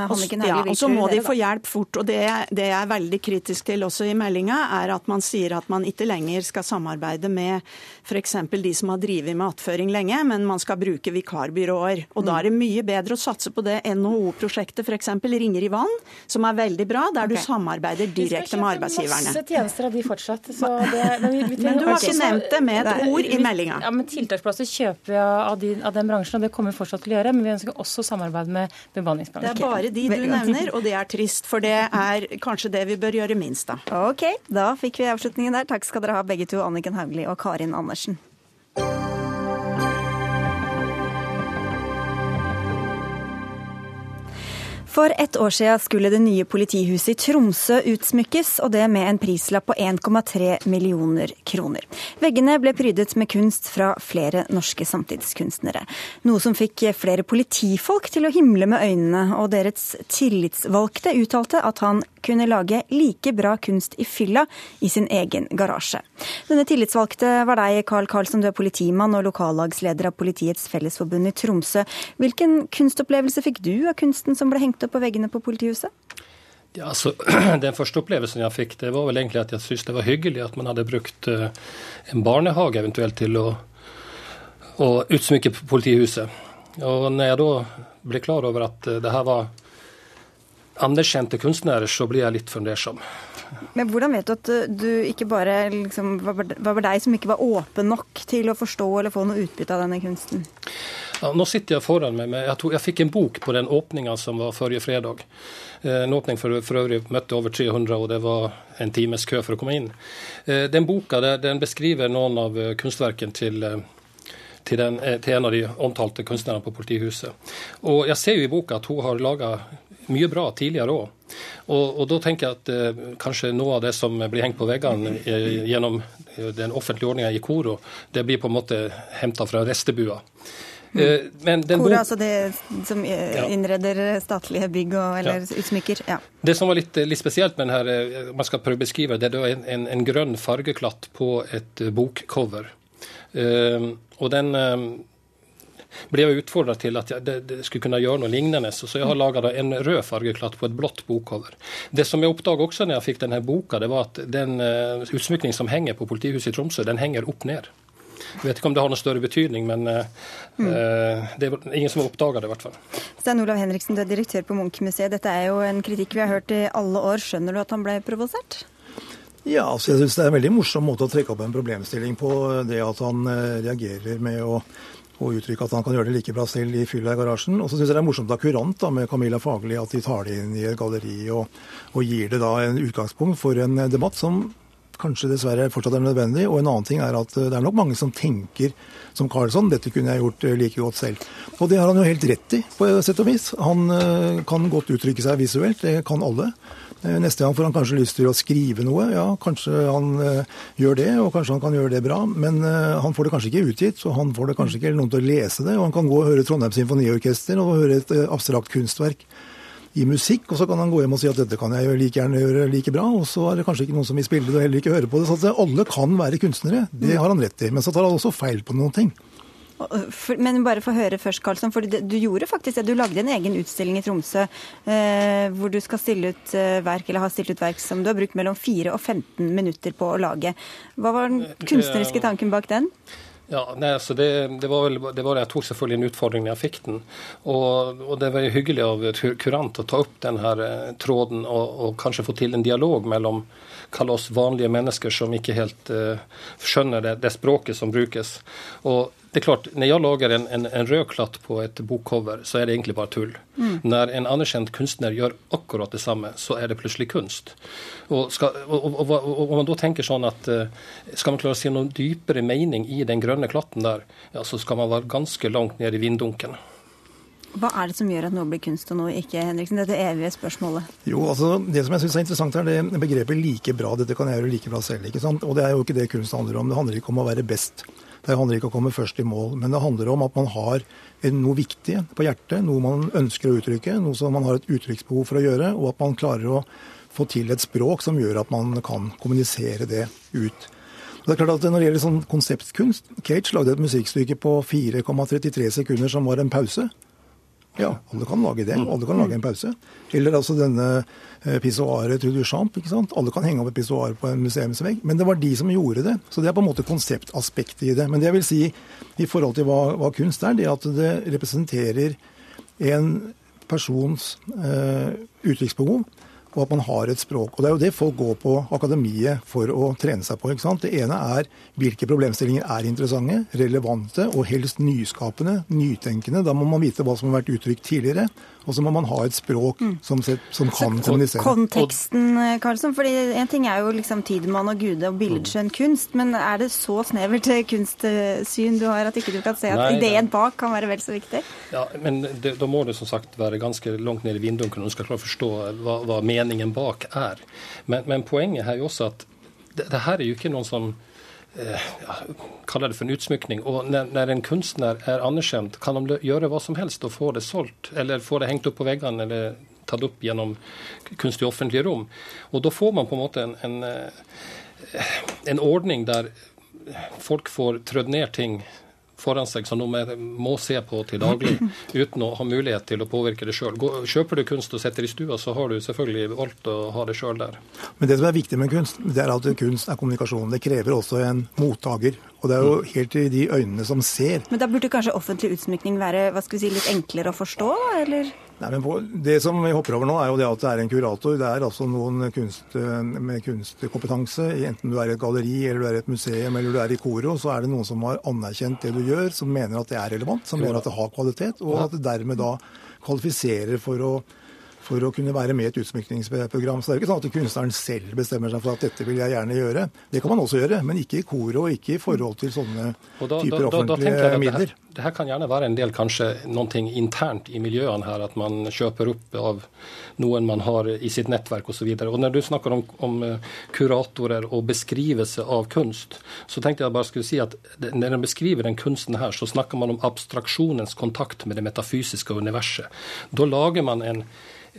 ja, Og så må de få hjelp fort. og det, det jeg er veldig kritisk til også i meldinga, er at man sier at man ikke lenger skal samarbeide med f.eks. de som har drevet med attføring lenge, men man skal bruke vikarbyråer. Og da er det mye bedre å satse på det NHO-prosjektet f.eks. Ringer i vann, som er veldig bra, der okay. du samarbeider direkte med arbeidsgiverne. Vi skal kjøpe masse tjenester av de fortsatt. Det, men, vi, vi men, du har ikke nevnt det med et ord i meldinga. Ja, men Tiltaksplasser kjøper vi av, de, av den bransjen, og det kommer vi fortsatt til å gjøre. Men vi ønsker også samarbeid med bemanningsbransjen. Det er bare de du nevner, og det er trist. For det er kanskje det vi bør gjøre minst av. Ok, da fikk vi avslutningen der. Takk skal dere ha begge to, Anniken Hauglie og Karin Andersen. For ett år siden skulle det nye politihuset i Tromsø utsmykkes, og det med en prislapp på 1,3 millioner kroner. Veggene ble prydet med kunst fra flere norske samtidskunstnere. Noe som fikk flere politifolk til å himle med øynene, og deres tillitsvalgte uttalte at han kunne lage like bra kunst i fylla i sin egen garasje. Denne tillitsvalgte var deg, Carl Karlsson, du er politimann og lokallagsleder av Politiets Fellesforbund i Tromsø. Hvilken kunstopplevelse fikk du av kunsten som ble hengt på veggene på politihuset? Ja, altså, Den første opplevelsen jeg fikk, det var vel egentlig at jeg syntes det var hyggelig at man hadde brukt uh, en barnehage eventuelt til å, å utsmykke politihuset. Og når jeg da ble klar over at uh, det her var anerkjente kunstnere, så blir jeg litt fundersom. Men hvordan vet du at du ikke bare liksom, var deg som ikke var åpen nok til å forstå eller få noe utbytte av denne kunsten? Ja, nå sitter jeg foran meg med Jeg, tog, jeg fikk en bok på den åpninga som var forrige fredag. Eh, en åpning for, for, øvrig møtte over 300, og det var en times kø for å komme inn. Eh, den boka den beskriver noen av eh, kunstverkene til til, den, til, en av de omtalte kunstnerne på politihuset. Og Jeg ser jo i boka at hun har laga mye bra tidligere òg. Og, og, da tenker jeg at eh, kanskje noe av det som blir hengt på veggene eh, gjennom den offentlige ordninga i Koro, det blir på en måte henta fra restebua. Mm. Eh, men den Koro, altså det som eh, innreder statlige bygg og, eller ja. utsmykker? Ja. Det som var litt, litt, spesielt med denne, man skal prøve å beskrive det, er en, en, en grønn fargeklatt på et bokcover. Og den ble jeg utfordra til at jeg det, det skulle kunne gjøre noe lignende. Så jeg har laga en rød fargeklatt på et blått bokcover. Det som jeg oppdaga også når jeg fikk denne boka, det var at den uh, utsmykning som henger på politihuset i Tromsø, den henger opp ned. Jeg vet ikke om det har noen større betydning, men uh, mm. det er ingen som har oppdaga det, i hvert fall. Stein Olav Henriksen, du er direktør på Munch-museet. Dette er jo en kritikk vi har hørt i alle år. Skjønner du at han ble provosert? Ja, altså jeg syns det er en veldig morsom måte å trekke opp en problemstilling på. Det at han reagerer med å og uttrykke at han kan gjøre det like bra selv i fylla i garasjen. Og så syns jeg det er morsomt akkurant da, med Camilla Fagerli at de tar det inn i et galleri og, og, gir det da en utgangspunkt for en debatt som kanskje dessverre fortsatt er nødvendig. Og en annen ting er at det er nok mange som tenker som Karlsson, dette kunne jeg gjort eh, like godt selv. Og det har han jo helt rett i, på sett og vis. Han eh, kan godt uttrykke seg visuelt, det kan alle. Eh, neste gang får han kanskje lyst til å skrive noe. Ja, kanskje han gjør det, og kanskje han kan gjøre det bra. Men han får det kanskje ikke utgitt, så han får det kanskje ikke noen til å lese det. Og han kan gå og høre Trondheim Symfoniorkester og høre et abstrakt kunstverk i musikk, og så kan han gå hjem og si at dette kan jeg like gjerne gjøre like bra, og så er det kanskje ikke noen som vil spille det og heller ikke høre på det. Så alle kan være kunstnere, det har han rett i. Men så tar han også feil på noen ting. Men bare få høre først, Karlsson. for Du gjorde faktisk det. Du lagde en egen utstilling i Tromsø eh, hvor du skal stille ut eh, verk, eller har stilt ut verk som du har brukt mellom 4 og 15 minutter på å lage. Hva var den kunstneriske tanken bak den? Ja, nei, altså det, det, var vel, det var, Jeg tok selvfølgelig en utfordring da jeg fikk den. Og, og, det var hyggelig av kurant å ta opp den her tråden og, og, kanskje få til en dialog mellom kall oss vanlige mennesker som ikke helt uh, skjønner det, det, språket som brukes. Og det er klart, Når jeg lager en, en, en rød klatt på et bokcover, så er det egentlig bare tull. Mm. Når en anerkjent kunstner gjør akkurat det samme, så er det plutselig kunst. Og, skal, og, og, og man da tenker sånn at uh, Skal man klare å si noen dypere mening i den grønne klatten der, ja, så skal man være ganske langt ned i vinddunken. Hva er det som gjør at noe blir kunst og noe ikke, Henriksen? Dette evige spørsmålet. Jo, altså Det som jeg syns er interessant, er det begrepet 'like bra'. Dette kan jeg gjøre like bra selv. ikke sant? Og det er jo ikke det kunst handler om. Det handler ikke om å være best. Det handler ikke om å komme først i mål, men det handler om at man har noe viktig på hjertet, noe man ønsker å uttrykke, noe som man har et uttrykksbehov for å gjøre, og at man klarer å få til et språk som gjør at man kan kommunisere det ut. Det er klart at Når det gjelder sånn konseptkunst Cage lagde et musikkstykke på 4,33 sekunder som var en pause. Ja, alle kan lage det. Alle kan lage en pause. Eller altså denne eh, pissoaret til Duchamp. ikke sant? Alle kan henge opp et pissoar på en museumsvegg. Men det var de som gjorde det. Så det er på en måte konseptaspektet i det. Men det jeg vil si i forhold til hva, hva kunst er, det er at det representerer en persons eh, uttrykksbehov og at man har et språk. Og Det er jo det folk går på akademiet for å trene seg på. ikke sant? Det ene er hvilke problemstillinger er interessante, relevante og helst nyskapende, nytenkende. Da må man vite hva som har vært uttrykt tidligere. Og så må man ha et språk mm. som, som kan kommunisere. Konteksten, eh, Karlsson. fordi En ting er jo liksom Tidemann og Gude og billedskjønn kunst, men er det så snevert kunstsyn du har at ikke du kan se at Nei, ideen bak kan være vel så viktig? Ja, men det, Da må det som sagt være ganske langt ned i vinduet når du skal klare å forstå hva, hva meningen bak er. Men, men, poenget er jo også at det, det her er jo ikke noen som Eh, ja, kaller det for en utsmykning. Og når, når, en kunstner er anerkjent, kan de gjøre hva som helst og få det solgt, eller få det hengt opp på veggene, eller tatt opp gjennom kunst i offentlige rom. Og da får man på en måte en, en, eh, en ordning der folk får trødd ned ting foran seg som de må se på til daglig, uten å ha mulighet til å påvirke det sjøl. Kjøper du kunst og setter i stua, så har du selvfølgelig valgt å ha det sjøl der. Men det som er viktig med kunst, det er at kunst er kommunikasjon. Det krever også en mottaker. Og det er jo helt i de øynene som ser. Men da burde kanskje offentlig utsmykning være hva skal vi si, litt enklere å forstå, eller? Nei, men på, Det som vi hopper over nå, er jo det at det er en kurator. Det er altså noen kunst, med kunstkompetanse. Enten du er i et galleri, eller du er i et museum, eller du er i Koro, så er det noen som har anerkjent det du gjør, som mener at det er relevant, som mener at det har kvalitet, og at det dermed da kvalifiserer for å for å kunne være med i et utsmykningsprogram. Så det er ikke sånn at kunstneren selv bestemmer seg for at dette vil jeg gjerne gjøre. Det kan man også gjøre, men ikke i koret og ikke i forhold til sånne da, typer da, da, offentlige midler. Det her, kan gjerne være en del kanskje noen ting internt i miljøene her, at man kjøper opp av noen man har i sitt nettverk osv. Når du snakker om, om, eh, kuratorer og beskrivelse av kunst, så tenkte jeg bare skulle si at når en beskriver den kunsten her, så snakker man om abstraksjonens kontakt med det metafysiske universet. Da lager man en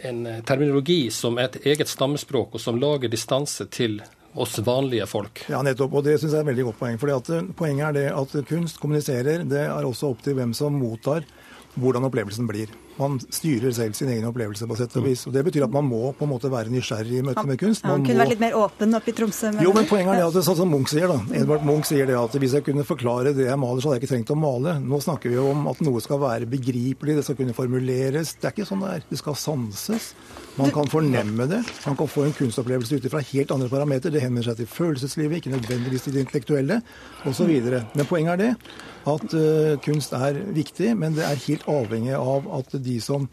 en eh, terminologi som er et eget stammespråk, og som lager distanse til oss vanlige folk. Ja, nettopp. Og det syns jeg er et veldig godt poeng. Fordi eh, Poenget er det at kunst kommuniserer. Det er også opp til hvem som mottar hvordan opplevelsen blir. Man styrer selv sin egen opplevelse på sett og vis. og Det betyr at man må på en måte være nysgjerrig i møte med kunst. Man ja, kunne må... vært litt mer åpen oppe i Tromsø. Men... Jo, men poenget er det at sånn som Munch sier da, Edvard Munch sier det at hvis jeg kunne forklare det jeg maler, så hadde jeg ikke trengt å male. Nå snakker vi jo om at noe skal være begripelig, det skal kunne formuleres. Det er ikke sånn det er. Det skal sanses. Man kan fornemme det. Man kan få en kunstopplevelse ut fra helt andre parametere. Det henvender seg til følelseslivet, ikke nødvendigvis til det intellektuelle osv. Men poenget er det at uh, kunst er viktig, men det er helt avhengig av at de som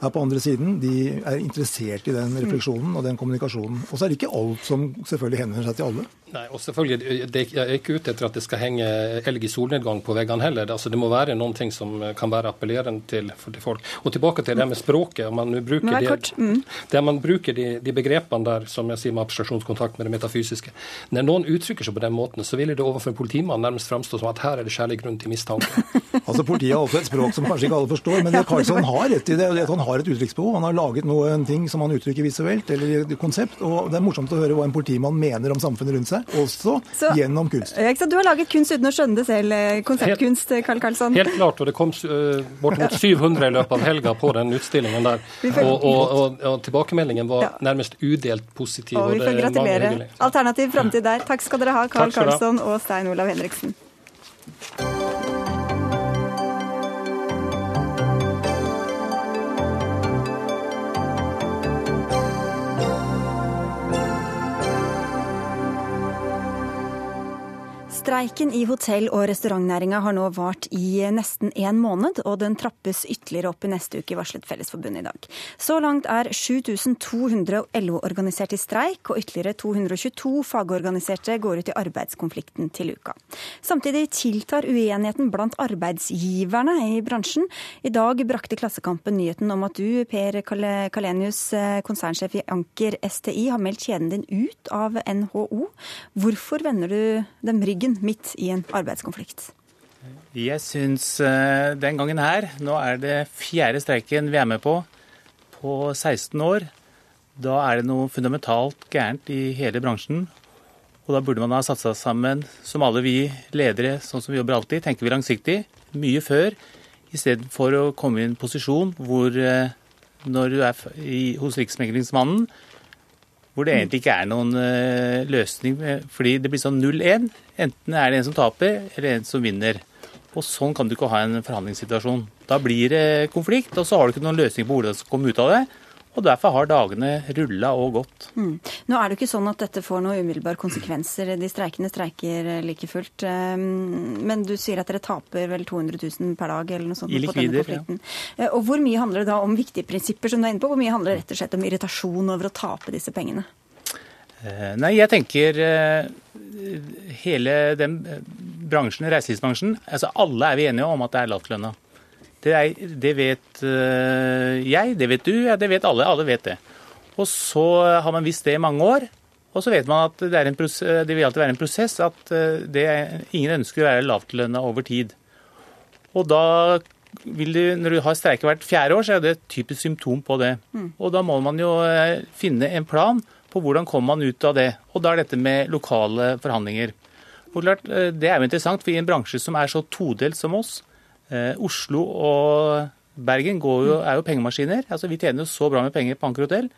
er på andre siden, de er interessert i den refleksjonen og den kommunikasjonen. Og så er det ikke alt som selvfølgelig henvender seg til alle. Nei, og selvfølgelig, Jeg er ikke ute etter at det skal henge elg i solnedgang på veggene heller. Altså, det må være noen ting som kan være appellerende til, til folk. Og tilbake til det med språket. Man bruker, de, mm. det man bruker de, de, begrepene der som jeg sier med abstraksjonskontakt med det metafysiske. Når noen uttrykker seg på den måten, så vil det overfor en politimann nærmest framstå som at her er det skjærlig grunn til mistanke. altså Politiet har også et språk som kanskje ikke alle forstår, men det Karlsson har rett i det. det at Han har et uttrykksbehov. Han har laget noe, en ting som han uttrykker visuelt eller et konsept. og Det er morsomt å høre hva en politimann mener om samfunnet rundt seg også så, gjennom kunst. Du har laget kunst uten å skjønne det selv, eh, konseptkunst, Karl Karlsson? Helt klart, og det kom uh, bortimot 700 i løpet av helga på den utstillingen der. Og, og, og, og tilbakemeldingen var ja. nærmest udelt positiv. Og vi får gratulere. Alternativ framtid der. Takk skal dere ha, Karl Karlsson og Stein Olav Henriksen. Streiken i hotell- og restaurantnæringa har nå vart i nesten en måned, og den trappes ytterligere opp i neste uke, varslet Fellesforbundet i dag. Så langt er 7200 LO-organiserte i streik, og ytterligere 222 fagorganiserte går ut i arbeidskonflikten til uka. Samtidig tiltar uenigheten blant arbeidsgiverne i bransjen. I dag brakte Klassekampen nyheten om at du, Per Kalenius, konsernsjef i Anker STI, har meldt kjeden din ut av NHO. Hvorfor vender du dem ryggen midt i en arbeidskonflikt? Jeg syns uh, den gangen her Nå er det fjerde streiken vi er med på på 16 år. Da er det noe fundamentalt gærent i hele bransjen. Og da burde man ha satt seg sammen, som alle vi ledere, sånn som vi jobber alltid, tenker vi langsiktig, mye før, istedenfor å komme i en posisjon hvor uh, når du er hos Riksmeglingsmannen, hvor det egentlig ikke er noen uh, løsning, fordi det blir sånn 0-1. Enten er det en som taper, eller en som vinner. Og sånn kan du ikke ha en forhandlingssituasjon. Da blir det konflikt, og så har du ikke noen løsning på hvordan du skal komme ut av det. Og derfor har dagene rulla og gått. Mm. Nå er det jo ikke sånn at dette får noen umiddelbare konsekvenser. De streikende streiker like fullt. Men du sier at dere taper vel 200 000 per dag eller noe sånt? I likvider, ja. Eh, og hvor mye handler det da om viktige prinsipper som du er inne på? Hvor mye handler det rett og slett om irritasjon over å tape disse pengene? Nei, jeg tenker hele den bransjen, reiselivsbransjen, altså alle er vi enige om at det er lavtlønna. Det, er, det vet jeg, det vet du, ja, det vet alle. Alle vet det. Og så har man visst det i mange år. Og så vet man at det, en, det vil alltid være en prosess at det, ingen ønsker å være lavtlønna over tid. Og da vil du, når du har streiket hvert fjerde år, så er det et typisk symptom på det. Mm. Og da må man jo finne en plan på hvordan kommer man ut av det. Og da er dette med lokale forhandlinger. Og klart, Det er jo interessant, for i en bransje som er så todelt som oss, eh, Oslo og Bergen jo, er jo pengemaskiner. Altså, Vi tjener jo så bra med penger på Anker hotell.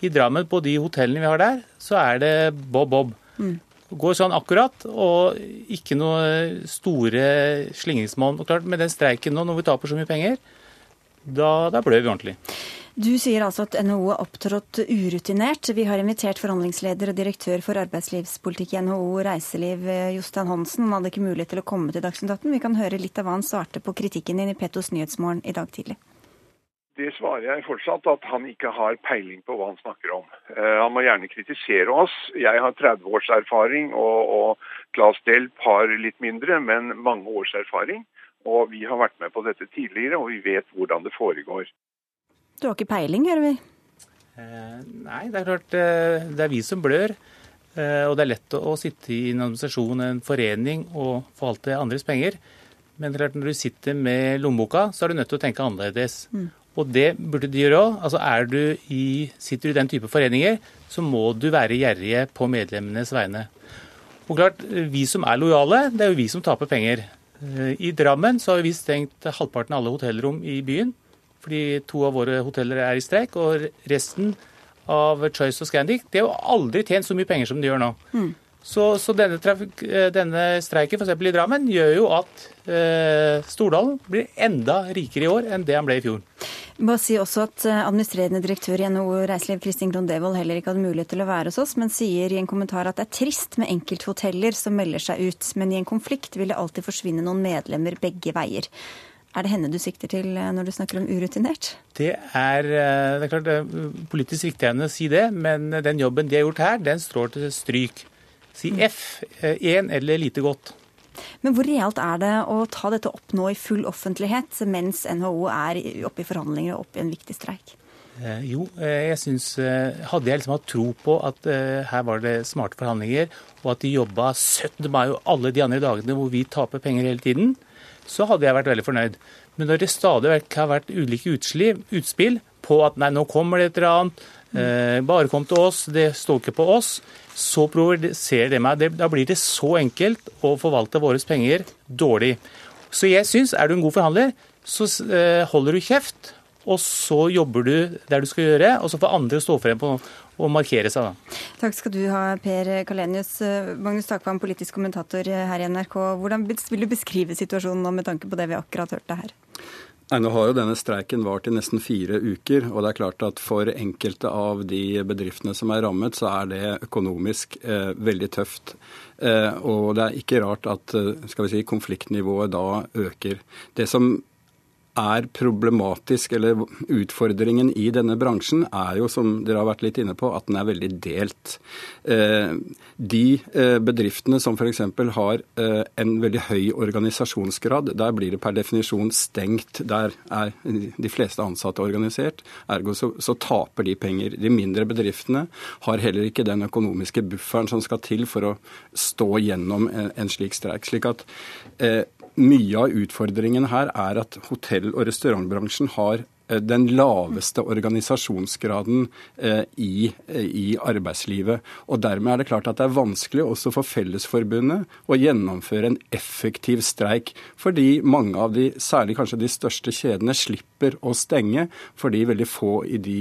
I Drammen, på de hotellene vi har der, så er det bob-bob. Mm. Går sånn akkurat, og ikke noe store slingringsmonn. Og klart, Med den streiken nå, når vi taper så mye penger, da, da blør vi ordentlig. Du sier altså at NHO har opptrådt urutinert. Vi har invitert forhandlingsleder og direktør for arbeidslivspolitikk i NHO Reiseliv, Jostein Hansen. Han hadde ikke mulighet til å komme til Dagsnytt 18. Vi kan høre litt av hva han svarte på kritikken din i Petos Nyhetsmorgen i dag tidlig. Det svarer jeg fortsatt at han ikke har peiling på hva han snakker om. Han må gjerne kritisere oss. Jeg har 30 års erfaring, og, og Claes Delp har litt mindre, men mange års erfaring. Og vi har vært med på dette tidligere, og vi vet hvordan det foregår. Du har ikke peiling, hører vi? Eh, nei, det er klart eh, det er vi som blør. Eh, og det er lett å, å, sitte i en administrasjon, en forening og forvalte andres penger. Men det er klart når du sitter med lommeboka, så er du nødt til å tenke annerledes. Mm. Og det burde de gjøre òg. Altså er du i, sitter du i den type foreninger, så må du være gjerrige på medlemmenes vegne. Og klart, vi som er lojale, det er jo vi som taper penger. I Drammen så har vi stengt halvparten av alle hotellrom i byen fordi to av våre hoteller er i streik. Og resten av Choice og Scandic de har jo aldri tjent så mye penger som de gjør nå. Mm. Så, så, denne, denne streiken f.eks. i Drammen gjør jo at eh, Stordalen blir enda rikere i år enn det han ble i fjor. Bare si også at eh, Administrerende direktør i NHO Reiseliv Kristin Grondevold heller ikke hadde mulighet til å være hos oss, men sier i en kommentar at det er trist med enkelthoteller som melder seg ut, men i en konflikt vil det alltid forsvinne noen medlemmer begge veier. Er det henne du sikter til eh, når du snakker om urutinert? Det er, eh, det er klart det er politisk viktig å si det, men den jobben de har gjort her, den står til stryk. Si mm. F, én eh, eller lite godt. Men hvor realt er det å ta dette opp nå i full offentlighet, mens NHO er oppe i forhandlinger og oppe i en viktig streik? Eh, jo, jeg synes, Hadde jeg liksom hatt tro på at eh, her var det smarte forhandlinger, og at de jobba 17. mai og alle de andre dagene hvor vi taper penger hele tiden, så hadde jeg vært veldig fornøyd. Men når det stadig har vært ulike utsliv, utspill på at nei, nå kommer det et eller annet, eh, bare kom til oss, det står ikke på oss, så provoserer det meg. Det, da blir det så enkelt å forvalte våre penger dårlig. Så jeg syns, er du en god forhandler, så eh, holder du kjeft, og så jobber du der du skal gjøre, og så får andre stå frem på og markere seg. da. Takk skal du ha, Per Kalenius. Magnus Takvam, politisk kommentator her i NRK. Hvordan vil du beskrive situasjonen nå med tanke på det vi akkurat hørte her? Nei, Nå har jo denne streiken vart i nesten fire uker. og det er klart at For enkelte av de bedriftene som er rammet, så er det økonomisk eh, veldig tøft. Eh, og det er ikke rart at eh, skal vi si, konfliktnivået da øker. Det som er problematisk, eller utfordringen i denne bransjen, er jo, som dere har vært litt inne på, at den er veldig delt. Eh, de eh, bedriftene som f.eks. har eh, en veldig høy organisasjonsgrad, der blir det per definisjon stengt. Der er de fleste ansatte organisert. Ergo så, så taper de penger. De mindre bedriftene har heller ikke den økonomiske bufferen som skal til for å stå gjennom en, en slik streik. slik at mye av utfordringen her er at hotell- og restaurantbransjen har eh, den laveste organisasjonsgraden eh, i, eh, i, arbeidslivet. Og Dermed er det klart at det er vanskelig også for Fellesforbundet å gjennomføre en effektiv streik, fordi mange av de, særlig kanskje de største kjedene, slipper å stenge fordi veldig få de,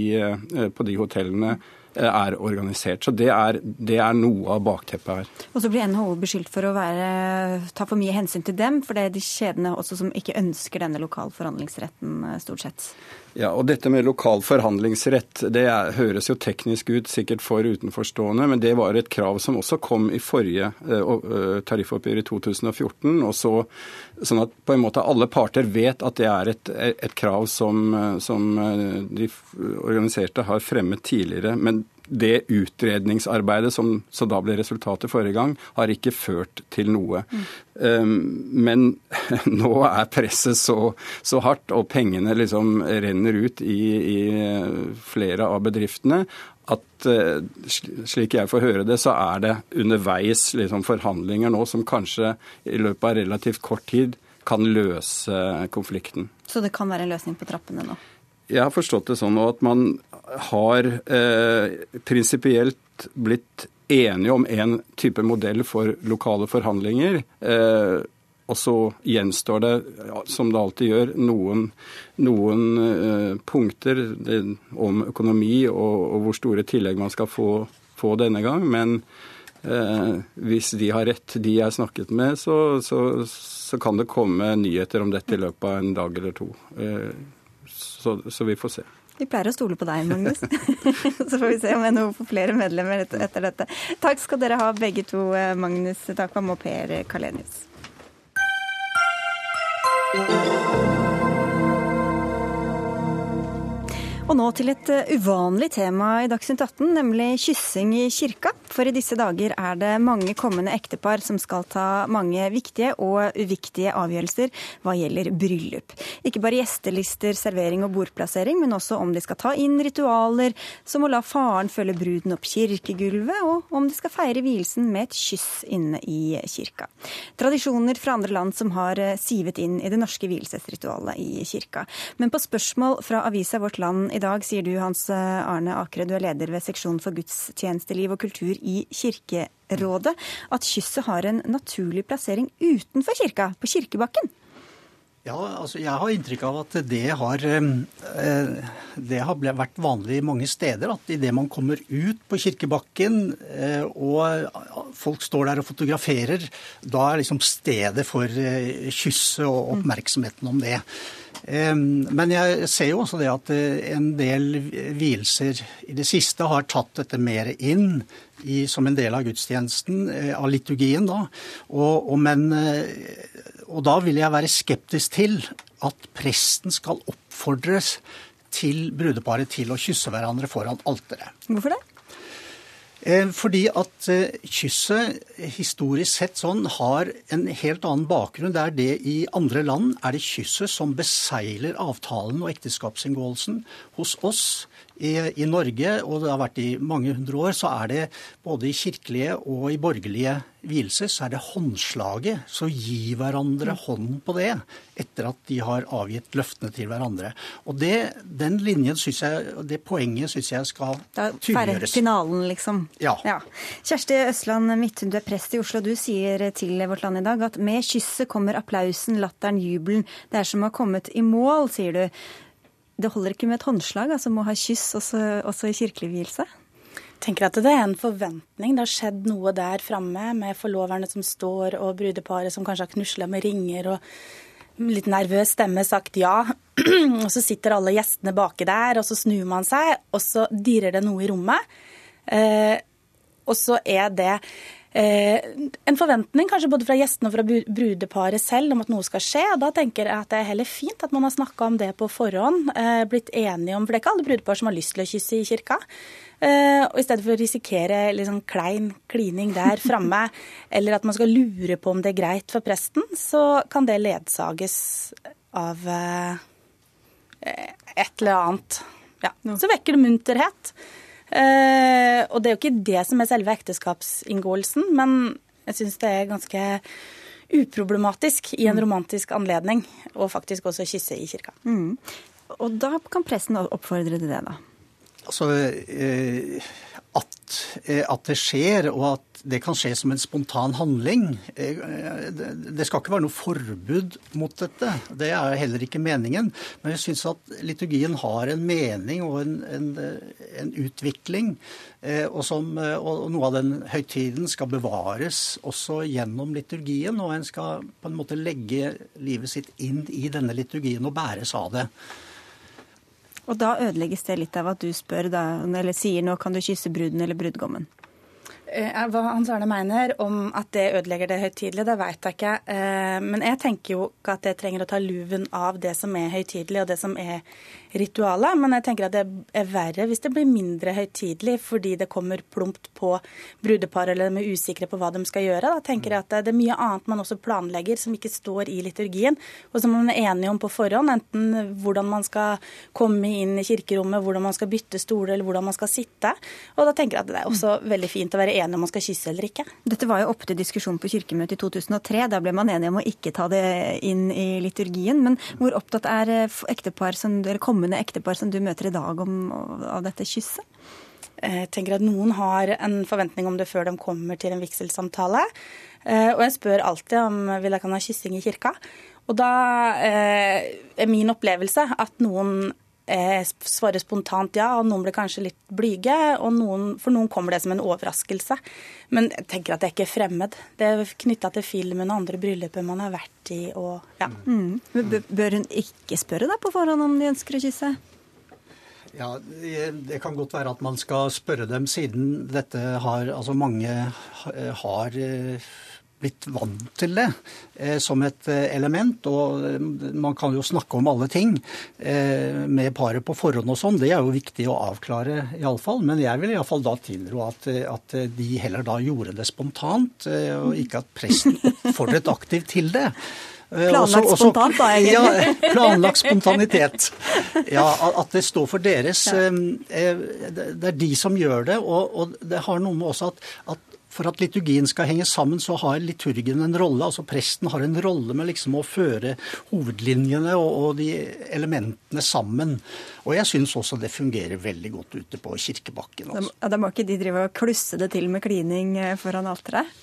på de hotellene er organisert. Så det er, det er, noe av bakteppet her. Og så blir NHO beskyldt for å være, ta for mye hensyn til dem, for det er de kjedene også som ikke ønsker denne lokal forhandlingsretten, eh, stort sett. Ja, og Dette med lokal forhandlingsrett det er, høres jo teknisk ut, sikkert for utenforstående, men det var et krav som også kom i forrige uh, tariffoppgjør i 2014. og så, Sånn at på en måte alle parter vet at det er et, et krav som, som de organiserte har fremmet tidligere. men det utredningsarbeidet som, som, da ble resultatet forrige gang, har ikke ført til noe. Mm. Men nå er presset så, så, hardt, og pengene liksom renner ut i, i flere av bedriftene, at uh, slik jeg får høre det, så er det underveis liksom, forhandlinger nå som kanskje i løpet av relativt kort tid kan løse konflikten. Så det kan være en løsning på trappene nå? Jeg har forstått det sånn at man har eh, prinsipielt blitt enige om en type modell for lokale forhandlinger. Eh, og så gjenstår det, som det alltid gjør, noen, noen eh, punkter om økonomi og, og, hvor store tillegg man skal få, få denne gang. Men eh, hvis de har rett, de jeg snakket med, så, så, så, kan det komme nyheter om dette i løpet av en dag eller to. Eh, så, så, vi får se. Vi pleier å stole på deg, Magnus. så får vi se om NHO får flere medlemmer etter dette. Takk skal dere ha begge to, eh, Magnus Takvam og Per Kalenius. Og nå til et eh, uvanlig tema i Dagsnytt 18, nemlig kyssing i kirka. For i disse dager er det mange kommende ektepar som skal ta mange viktige og uviktige avgjørelser hva gjelder bryllup. Ikke bare gjestelister, servering og bordplassering, men også om de skal ta inn ritualer, som å la faren følge bruden opp kirkegulvet, og om de skal feire vielsen med et kyss inne i kirka. Tradisjoner fra andre land som har eh, sivet inn i det norske vielsesritualet i kirka. Men på spørsmål fra avisa Vårt Land i dag, sier du Hans eh, Arne Akre, du er leder ved seksjonen for gudstjenesteliv og kultur i Kirkerådet, at kysset har en naturlig plassering utenfor kirka, på kirkebakken. Ja, altså Jeg har inntrykk av at det har, eh, det har vært vanlig mange steder. At idet man kommer ut på kirkebakken eh, og folk står der og fotograferer, da er liksom stedet for kysset og oppmerksomheten om det. Men jeg ser jo også det at eh, en del vielser i det siste har tatt dette mer inn i, som en del av gudstjenesten, eh, av liturgien da. Og, og, men, eh, og da vil jeg være skeptisk til at presten skal oppfordres til brudeparet til å kysse hverandre foran alteret. Hvorfor det? Eh, fordi at eh, kysset historisk sett sånn har en helt annen bakgrunn. Det er det i andre land er det kysset som beseiler avtalen og ekteskapsinngåelsen. Hos oss i, I, Norge, og det har vært i mange hundre år, så er det både i kirkelige og i borgerlige vielser, så er det håndslaget. Så gi hverandre hånden på det etter at de har avgitt løftene til hverandre. Og det, den linjen synes jeg, det poenget syns jeg skal tydeliggjøres. Finalen, liksom. Ja. ja. Kjersti Østland Midthun, du er prest i Oslo. Du sier til Vårt Land i dag at med kysset kommer applausen, latteren, jubelen. Det er som å ha kommet i mål, sier du. Det holder ikke med et håndslag, altså må ha kyss også, også i kirkelig vielse? tenker at det er en forventning. Det har skjedd noe der framme med forloverne som står, og brudeparet som kanskje har knusla med ringer og litt nervøs stemme sagt ja. og så sitter alle gjestene baki der, og så snur man seg, og så dirrer det noe i rommet. Eh, og så er det en forventning kanskje både fra gjestene og fra brudeparet selv om at noe skal skje. Da tenker jeg at det er heller fint at man har snakka om det på forhånd. Eh, blitt enige om, For det er ikke alle brudepar som har lyst til å kysse i kirka. Eh, og I stedet for å risikere litt sånn klein klining der framme, eller at man skal lure på om det er greit for presten, så kan det ledsages av et eller annet. Ja. Så vekker det munterhet. Eh, og det er jo ikke det som er selve ekteskapsinngåelsen, men jeg syns det er ganske uproblematisk i en mm. romantisk anledning og faktisk også kysse i kirka. Mm. Og da kan pressen oppfordre til det, da? Altså, eh, at, eh, at, det skjer, og at det kan skje som en spontan handling. Eh, det skal ikke være noe forbud mot dette. Det er heller ikke meningen. Men jeg syns at liturgien har en mening og en, en, en utvikling. Og, som, og, noe av den høytiden skal bevares også gjennom liturgien. Og en skal på en måte legge livet sitt inn i denne liturgien og bæres av det. Og da ødelegges det litt av at du spør da, eller sier nå kan du kysse bruden eller brudgommen? Eh, hva Hans Arne mener om at det ødelegger det høytidelige, det vet jeg ikke. Eh, men jeg tenker jo ikke at det trenger å ta luven av det som er høytidelig og det som er ritualet. Men jeg tenker at det er verre hvis det blir mindre høytidelig fordi det kommer plumpt på brudepar eller de er usikre på hva de skal gjøre. Da tenker jeg at det er mye annet man også planlegger som ikke står i liturgien, og som man er enige om på forhånd. Enten hvordan man skal komme inn i kirkerommet, hvordan man skal bytte stole eller hvordan man skal sitte. Og da tenker jeg at det er også veldig fint å være enig om man skal kysse eller ikke. Dette var jo oppe til diskusjon på kirkemøtet i 2003. Da ble man enige om å ikke ta det inn i liturgien. Men hvor opptatt er eh, ektepar som, eller kommende ektepar som du møter i dag om, av dette kysset? Jeg tenker at Noen har en forventning om det før de kommer til en vigselsamtale. Eh, og jeg spør alltid om vil jeg kan ha kyssing i kirka. Og da eh, er min opplevelse at noen eh, svarer spontant ja, og noen blir kanskje litt blyge. og noen, For noen kommer det som en overraskelse. Men jeg tenker at det er ikke fremmed. Det er knytta til filmen og andre brylluper man har vært i. Og, ja. mm. Bør hun ikke spørre deg på forhånd om de ønsker å kysse? Ja, Det kan godt være at man skal spørre dem, siden dette har Altså mange har eh, blitt vant til det eh, som et eh, element. Og eh, man kan jo snakke om alle ting eh, med paret på forhånd og sånn. Det er jo viktig å avklare iallfall. Men jeg vil iallfall da tilrå at, at, de heller da gjorde det spontant, eh, og ikke at presten oppfordret aktivt til det. Planlagt også, også, spontant, da, egentlig. Ja, planlagt spontanitet. Ja, At det står for deres. Ja. Det er de som gjør det. Og, og det har noe med også at, at for at liturgien skal henge sammen, så har liturgien en rolle. altså Presten har en rolle med liksom å føre hovedlinjene og, og de elementene sammen. Og jeg syns også det fungerer veldig godt ute på kirkebakken. Altså. Da, da må ikke de drive og klusse det til med klining eh, foran alteret?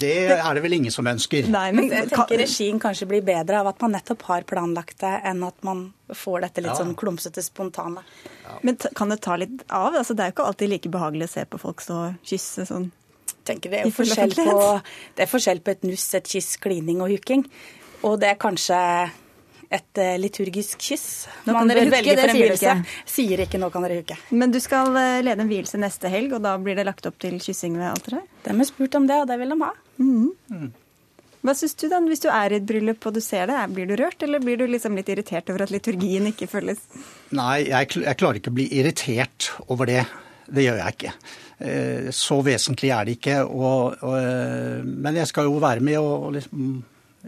Det er det vel ingen som ønsker. Nei, men jeg tenker Regien kanskje blir bedre av at man nettopp har planlagt det, enn at man får dette litt ja. sånn klumsete, spontane. Ja. Men kan det ta litt av? Altså, det er jo ikke alltid like behagelig å se på folk stå og kysse sånn. Tenker det, er forskjell på, det er forskjell på et nuss, et kyss, klining og huking. Og det er kanskje et uh, liturgisk kyss. Nå kan dere huke, det sier du ikke. Sier ikke 'nå kan dere huke'. Men du skal uh, lede en vielse neste helg, og da blir det lagt opp til kyssing ved alteret? De har spurt om det, og det vil de ha. Mm. Mm. Hva syns du da, hvis du er i et bryllup og du ser det? Blir du rørt, eller blir du liksom litt irritert over at liturgien ikke følges? Nei, jeg, jeg klarer ikke å bli irritert over det. Det gjør jeg ikke. Eh, så vesentlig er det ikke. Og, og, men jeg skal jo være med og liksom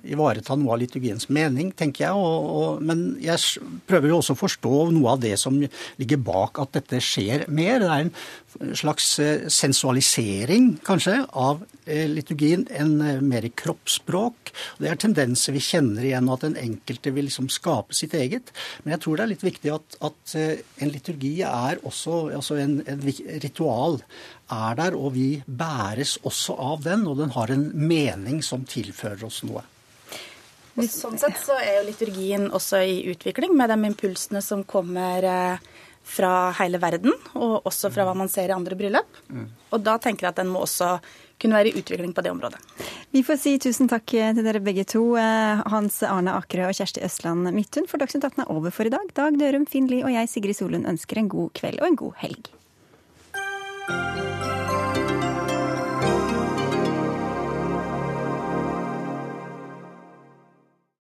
ivareta noe av liturgiens mening, tenker jeg. Og, og, men jeg prøver jo også å forstå noe av det som ligger bak at dette skjer mer. Det er en slags eh, sensualisering, kanskje, av eh, liturgien. En eh, mer kroppsspråk. Det er tendenser vi kjenner igjen, at den enkelte vil liksom skape sitt eget. Men jeg tror det er litt viktig at, at en liturgi er også altså en, en ritual er der, og vi bæres også av den. Og den har en mening som tilfører oss noe. Og sånn sett så er jo liturgien også i utvikling, med de impulsene som kommer eh, fra hele verden, og også fra hva man ser i andre bryllup. Mm. Og da tenker jeg at den må også kunne være i utvikling på det området. Vi får si tusen takk til dere begge to, eh, Hans Arne Akerø og Kjersti Østland Midthun, for Dagsnytt 18 er over for i dag. Dag Dørum, Finn Lie og jeg, Sigrid Solund, ønsker en god kveld og en god helg.